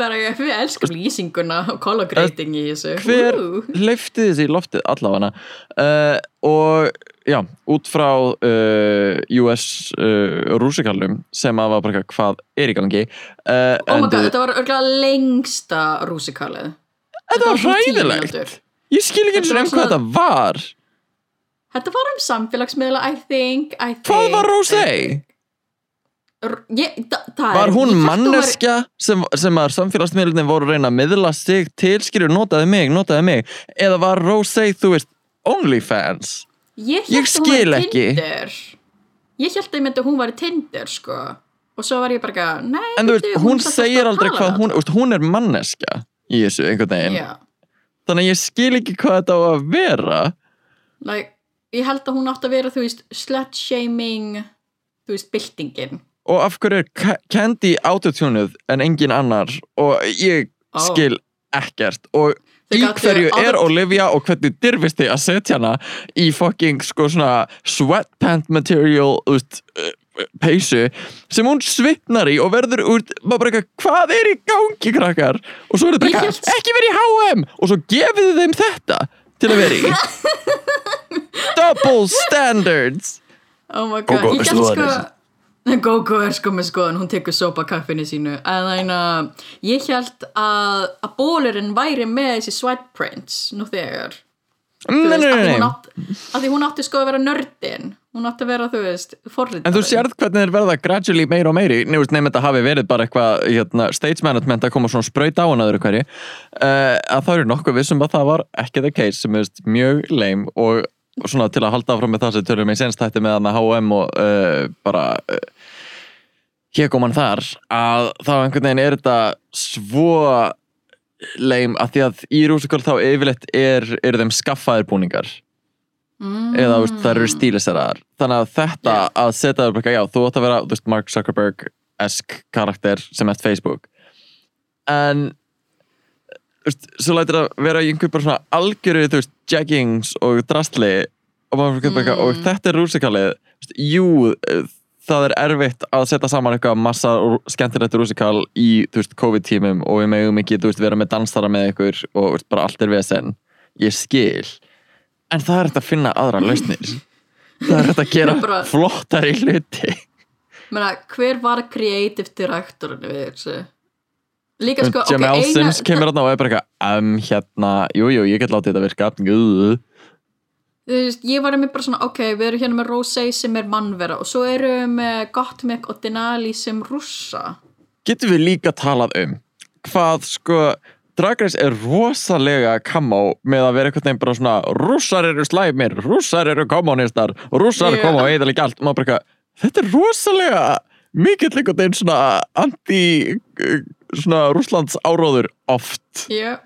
bara ég, elskum lýsinguna og color grading í þessu. Hver Ú. hleyfti þessi loftið allavega? Uh, og já, út frá uh, US uh, rúsikalum sem að var bara hvað er í gangi? Uh, Oh my god, þetta var örgulega lengsta rúsikalið þetta var hræðilegt. ég skil ekki eins og um hvað þetta var. Þetta var um samfélagsmiðla, I think, I think hvað var Rosé? Var hún hún manneskja sem, sem að samfélagsmiðlunum voru reyna að miðla sig til, skilur, notaði mig, notaði mig. Eða var Rosé, þú veist, OnlyFans? Ég, Ég hún skil ekki. Ég held að hún var í Tinder sko. og svo var ég bara nei en þú veist, hún samt segir aldrei hvað hún, hún er manneskja í þessu einhvern veginn. Já, þannig að ég skil ekki hvað þetta á að vera. Like, ég held að hún átti að vera þú veist, slut shaming þú veist, byltingin. Og af hverju er Ca- Candy autotunuð en engin annar? Og ég skil ekkert. Og í hverju er Olivia og hvernig dyrfist þið að setja hana í fucking sko svona sweatpant material uh, peysu sem hún svitnar í og verður maður bara eitthvað, hvað er í gangi krakkar? Og svo er þetta bara eitthvað, ekki verið í H&M. Og svo gefið þeim þetta til að vera í. Double standards. Oh my god, Gógó ég skoðanir. sko Gógó er sko með skoðan, hún tekur sopa kaffinu sínu. En þannig að ég held að, að bólurinn væri með þessi sweatprints nú þegar. Nei, nei, nei, af því hún átti sko að vera nördin hún átti að vera, þú veist, forrið En þú sérð hvernig þeir verða gradually meira og meiri. Nefnum nefn þetta hafi verið bara eitthvað hérna, stage management að koma svona spraut á hann öðru hverju. Uh, að það eru nokkuð vissum að það var ekki the case sem er mjög leim og svona til að halda áfram með það sem tölum ég senst þetta með hann að H&M og uh, bara uh, hér kom hann þar að þá einhvern veginn er þetta svo leim að því að í rúsikól þá yfirleitt er, eru þeim skaffaðir búningar mm. eða veist, það eru stíliseraðar þannig að þetta Já. að setja þér bara, já, þú átt að vera veist, Mark Zuckerberg-esk karakter sem er Facebook en veist, svo lætir að vera í einhver bara svona veist, jeggings og drastli og, Mm. og þetta er rúsikalið jú, það er erfitt að setja saman eitthvað massa skemmtilegt rúsikal í COVID-tímum og við megum ekki vera með dansara með ykkur og bara allt er vesen ég skil en það er hægt að finna aðra lausnir það er hægt að gera Bara- flottari hluti Meina, hver var creative directorinn við þessu? Líka sko, ok, Jamal eina Sims kemur þarna og er bara eitthvað um, hérna, jú, jú, ég get látið þetta virka Guð. þú veist, ég var með bara svona, ok, við erum hérna með Rosé sem er mannvera og svo erum við með Gottmik og Denali sem rússa getum við líka talað um hvað sko Drag Race er rosalega kamó með að vera eitthvað bara svona rússar eru slæmir, rússar eru kommunistar rússar Já. koma og ekki allt og maður bara eitthvað, þetta er rosalega mikill einhvern veginn svona anti svona Rússlands áróður oft Já,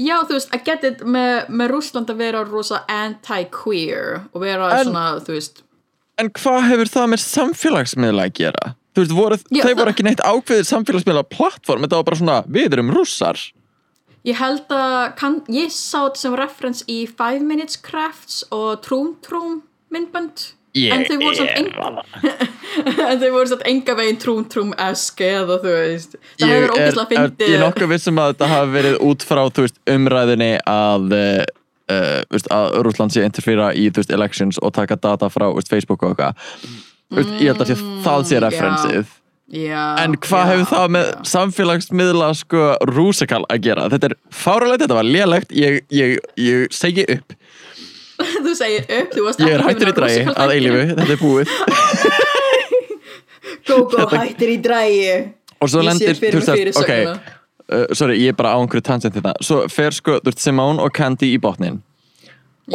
já þú veist, að geta með, með Rússland að vera rosa anti-queer og vera En- svona, þú veist En hvað hefur það með samfélagsmiðla að gera? Þú veist, voru, Já, þau voru ekki neitt ákveðið samfélagsmiðla plattform, þetta var bara svona, við erum rússar. Ég held að, kann, ég sá þetta sem reference í Five Minutes Crafts og Trúm Trúm myndbönd. En þau voru samt enga en þau voru samt enga veginn Trúm Trúm esk eða þú veist. Það hefur ógeðslega er, fyndið. ég er nokkuð vissum að þetta hafi verið út frá, veist, umræðinni að, uh, að Rússland sé interfýra í, veist, elections og taka data frá, veist, Facebook og eitthvað. Veist, ég held að það sé Mm, referensið. Já, En hvað hefur það með já. samfélagsmiðla, sko, rúsikal að gera? Þetta er fáralegt, þetta var lélegt, ég, ég, ég segi upp. þú segir upp, þú varst Ég er ekki hættur í drægi að eilífu, þetta er búið. Go go hættir í drægi og svo lendir fyrir þú mér veist, fyrirsögnina. ok, uh, sorry, ég er bara á einhverju tangent þetta svo fer sko, Simone og Candy í botnin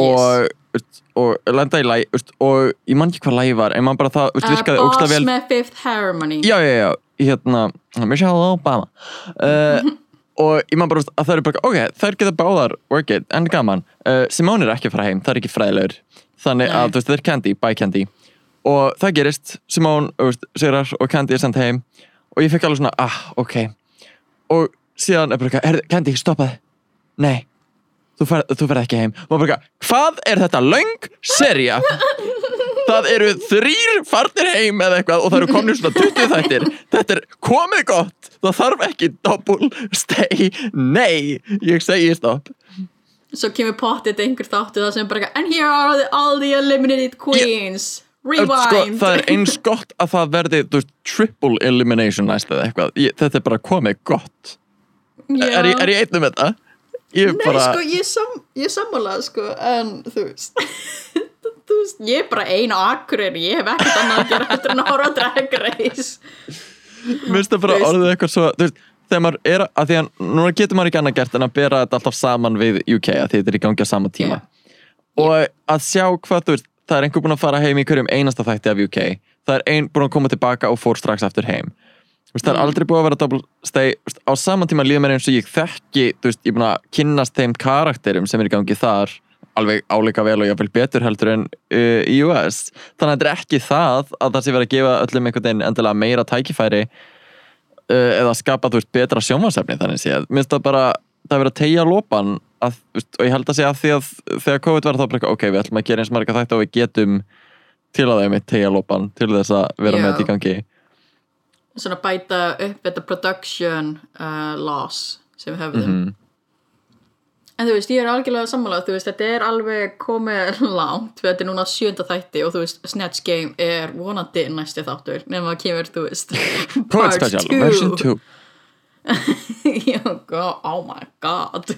og, þú veist, og lenda í læg og ég man ekki hvað lægi var en man bara það, veist, virkaði uh, ógsta Boss vel. með Fifth Harmony. Já, já, já, hérna, Michelle Obama. Uh, og ég maður bara veist, að það eru bara ok, þær geta báðar work it, en gaman. Uh, Simone er ekki að fara heim, það er ekki fræðilegur. Þannig að Nei. þú veist, það er Candy, bye Candy. Og það gerist, Simone veist, sigrar og Candy er sendt heim. Og ég fekk alveg svona, ah, ok. Og síðan er bara eitthvað, "Heyrðu, Candy, stoppaði nei, þú ferð ekki heim. Bara, hvað er þetta löng serja það eru þrýr farnir heim eða eitthvað og það eru komin svona 20 þættir. Þetta er komið gott. Það þarf ekki double stay. Nei, ég segi stopp. Svo kemur pottið einhver þáttu það sem bara And here are the, all the eliminated queens. Sko, Rewind. það er eins gott að það verði veist, triple elimination næst eða eitthvað. Ég, þetta er bara komið gott. Já. er, er ég einnum þetta? Ég Nei, bara, sko, ég, sam, ég sammála, sko, en þú veist, þú veist, ég er bara ein á akkurir, ég hef ekkert annað að gera eftir en að Drag Race. mér finnst það bara orðið eitthvað svo þú veist, þegar maður er, að því að núna getur maður ekki annað gert en að bera þetta alltaf saman við UK að því þetta er í gangi á sama tíma. Og að sjá hvað þú veist það er einhver búinn að fara heim í hverjum einasta þætti af UK það er ein búinn að koma tilbaka og fór strax aftur heim veist, það er Mm. aldrei búið að vera double stay veist, á sama tíma líður mér eins og ég þekki veist, ég er búinn að kynnast þeim karakterum sem er í gangi þar alveg áleika vel og jáfnvel betur heldur en uh, í US þannig að þetta er ekki það að það sé verið að gefa öllum einhvern veginn endilega meira tækifæri uh, eða skapa þú veist betra sjónvarsefni þannig séð, mér finnst það bara það er verið að tegja lópan að, og ég held að segja að því að þegar COVID var þá bara ok, við ætlum að gera eins marga þætti og við getum til að er mitt tegja lópan til þess að vera Já. með þetta í gangi Svona bæta upp þetta production uh, loss sem við höfðum. Mhm. En þú veist, ég er algjörlega sammála, þú veist, þetta er alveg komið langt, þetta er núna sjönda þætti og þú veist, Snatch Game er vonandi næsti þáttur, nema að kemur, þú veist, version 2 Já, oh my god.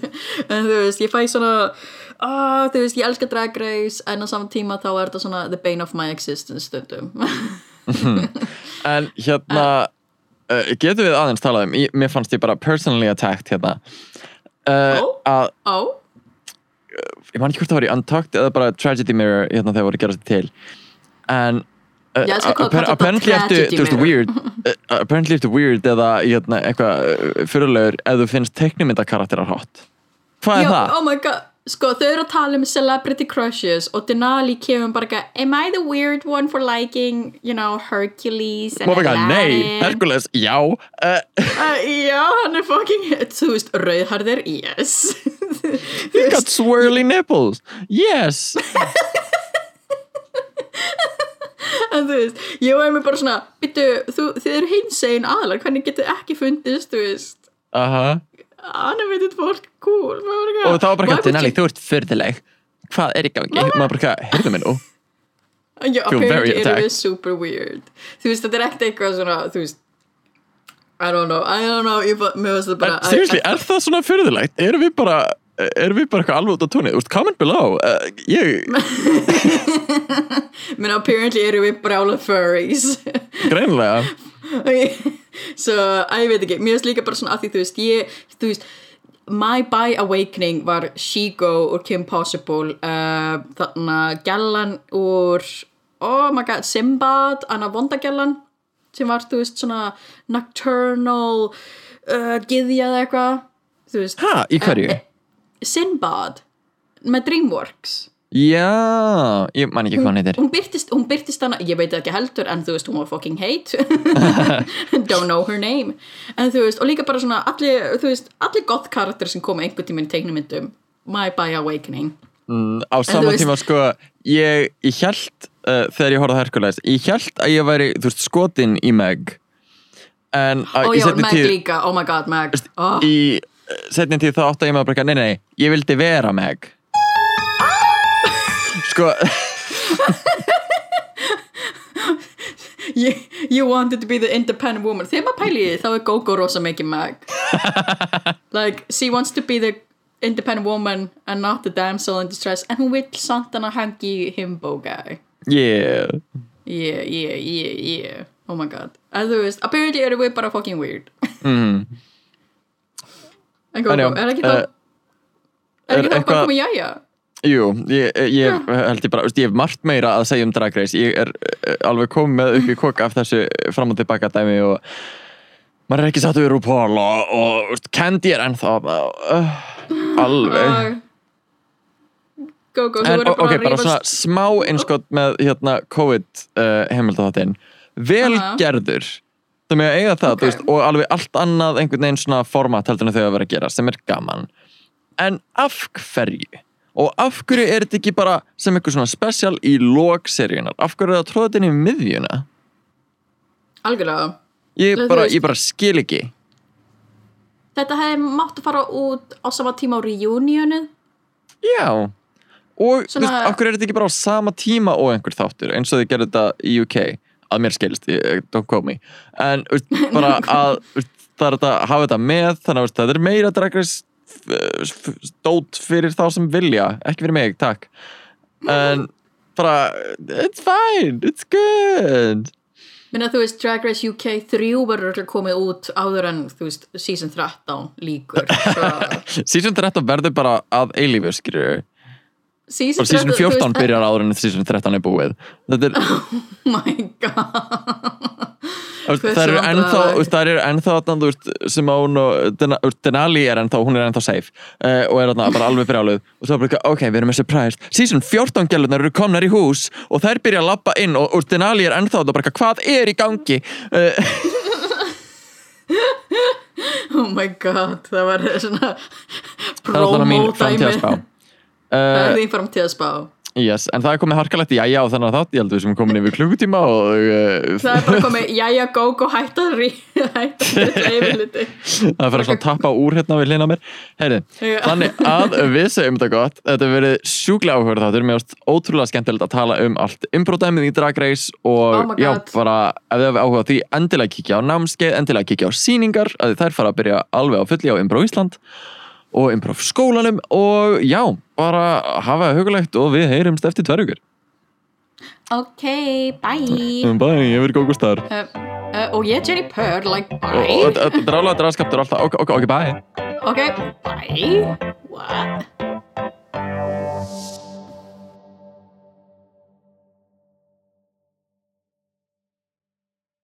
En þú veist, ég fæ svona ah, þú veist, ég elska Drag Race en á saman tíma þá er þetta svona the bane of my existence stundum En hérna uh, getum við aðeins talað um, ég, mér fannst ég bara personally attacked hérna. Uh, Ó. að, Ó, ég man ekki hvort það var í Untucked eða bara Tragedy Mirror hérna þegar voru að gera þetta til en uh, apparently ertu, weird uh, apparently ertu weird eða hérna, eitthvað fyrirlegur ef þú finnst teiknumyndakarakterar hot hvað er já, það? oh my god Sko, þau eru að tala um celebrity crushes og Denali kemur bara ekki Am I the weird one for liking, you know, Hercules and Má bara eitthvað, nei, Aladdin? Hercules, já uh, Uh, já, hann er fucking, þú veist, rauðharður, yes. He got swirly nipples yes. En þú veist, ég var mér bara svona þú, þið eru hinsegin aðlar Hvernig getur ekki fundist, þú veist? Aha Animated fólk, cool og var bara eitthvað, Denali, þú ert fyrðileg hvað er í gangi? maður bara heyrðu mig nú Já, feel very apparently attacked. við super weird Þú veist, þetta er ekkert eitthvað svona Þú veist I don't know, I don't know ég, bara- veist það bara seriously, er það svona fyrðilegt? Erum við bara, erum við bara eitthvað alveg út á tóni? Úst, comment below uh, Ég, Menn apparently eru við brjála furries greinilega so, að ég veit ekki mér finnst líka bara svona að því þú veist ég, þú veist, my by awakening var Shigo úr Kim Possible uh, þarna Gjallan úr oh my god, Simbad Anna Vondagellan sem var, þú veist, svona nocturnal uh, gyðja eða eitthvað Ha, í hverju? Eh, Sinbad með Dreamworks Já, ég man ekki hvað hann heitir. hún byrtist, hún byrtist hana, ég veit ekki heldur en þú veist, hún var fucking hate. Don't know her name. En þú veist, og líka bara svona allir, þú veist, allir gott karakter sem koma einhvern tíminn í teiknumyndum My by Awakening. Mm, Á sama þú veist- tíma, sko Ég, ég held, uh, þegar ég horfði á Hercules Ég held að ég væri, þú veist, skotin í Meg. En uh, og í já, seinni Meg tíð líka, oh my god, Meg. Oh. Í uh, setni tíð þá átti ég með að Nei, nei, nei, ég vildi vera Meg Sko, you, you wanted to be the independent woman. Þegar maður pæli í því, þá er Gogo rosa mikið Meg like, she wants to be the independent woman and not the damsel in distress en hún vill samt hana hangi himbo guy. Yeah. Yeah, yeah, yeah, yeah. Oh my god. En þú veist, apparently eru við bara fucking weird. Mm. En Gogo, er ekki eh, það Er ekki það bara komið jæja? Jú, ég, ég held ég bara, ég hef margt meira að segja um Drag Race ég er uh, alveg komið með upp í koka af þessu fram og tilbaka dæmi og maður er ekki satt við RuPaul og, og veist, Candy er ennþá uh, alveg Og- Go, go, þú verður ok, bara að bara svona smá einskott með hérna COVID uh, heimildatháttin vel Aha. gerður það með að eiga það, Ok. þú veist, og alveg allt annað einhvern veginn svona format heldur en þau að vera að gera sem er gaman en af hverju? Og af hverju er þetta ekki bara sem eitthvað svona special í lókseríunar af hverju er það inn í miðjuna? Algjörlega. Ég Þú bara, ég bara skil ekki. Þetta hefði mátt að fara út á sama tíma á reunionið. Já. Og þú Svona- veist, af hverju er þetta ekki bara á sama tíma og einhver þáttur? Eins og þið gerðu þetta í UK að mér skilst, ég, don't quote me. En þú bara að þú það er þetta að hafa þetta með þannig að þú þetta er meira dragris stót fyrir þá sem vilja ekki fyrir mig, takk. En bara, it's fine it's good. Minna þú veist Drag Race UK 3 verður komið út áður en þú veist season 13 líkur Svo, season 13 verður bara að eilífu skilur Season og season 13, þú 14 veist, byrjar áður en season 13 er búið. Þetta er Oh my god Það eru ennþá, það eru ennþá þarna, þú veist, Simone og Den- þú veist, Denali er ennþá, hún er ennþá safe uh, og er þarna bara alveg brjáluð. Og svo er bara, ok, við erum með surprise. Season 14 gælunar eru komnar í hús og þær byrja að lappa inn og, og Denali er ennþá og bara, hvað er í gangi? Uh, Oh my god Það var svona promo dæmi Það er þín framtíðaspá yes, en það er komið harkalegt í jæja á þennan þátt, ég held að við sem komin yfir klukkutíma og uh, Það er bara komið, jæja, go, go, hætta að rí hætta að reyfi liti það er fyrir að tappa úr hérna við hlina mér. Heyri, þannig að við segjum þetta gott. Þetta hefur verið sjúklega áhugur þáttur. Mér varst ótrúlega skemmtilegt að tala um allt improdæmið í Drag Race og Oh já, bara ef þið hefur áhuga á því endilega kíkja á námskeið, endilega kíkja á sýningar að þær fara að byrja alveg á fulli á Impro Ísland og Impro skólanum og já, bara hafa það hugulegt og við heyrumst eftir tverjugur Ok, bye. Bye, ég verið gógustar uh, uh, Og ég er Jenny Purr, like, bye. þetta rálega draðskaptur alltaf, ok, ok, bye. Ok, bye. What?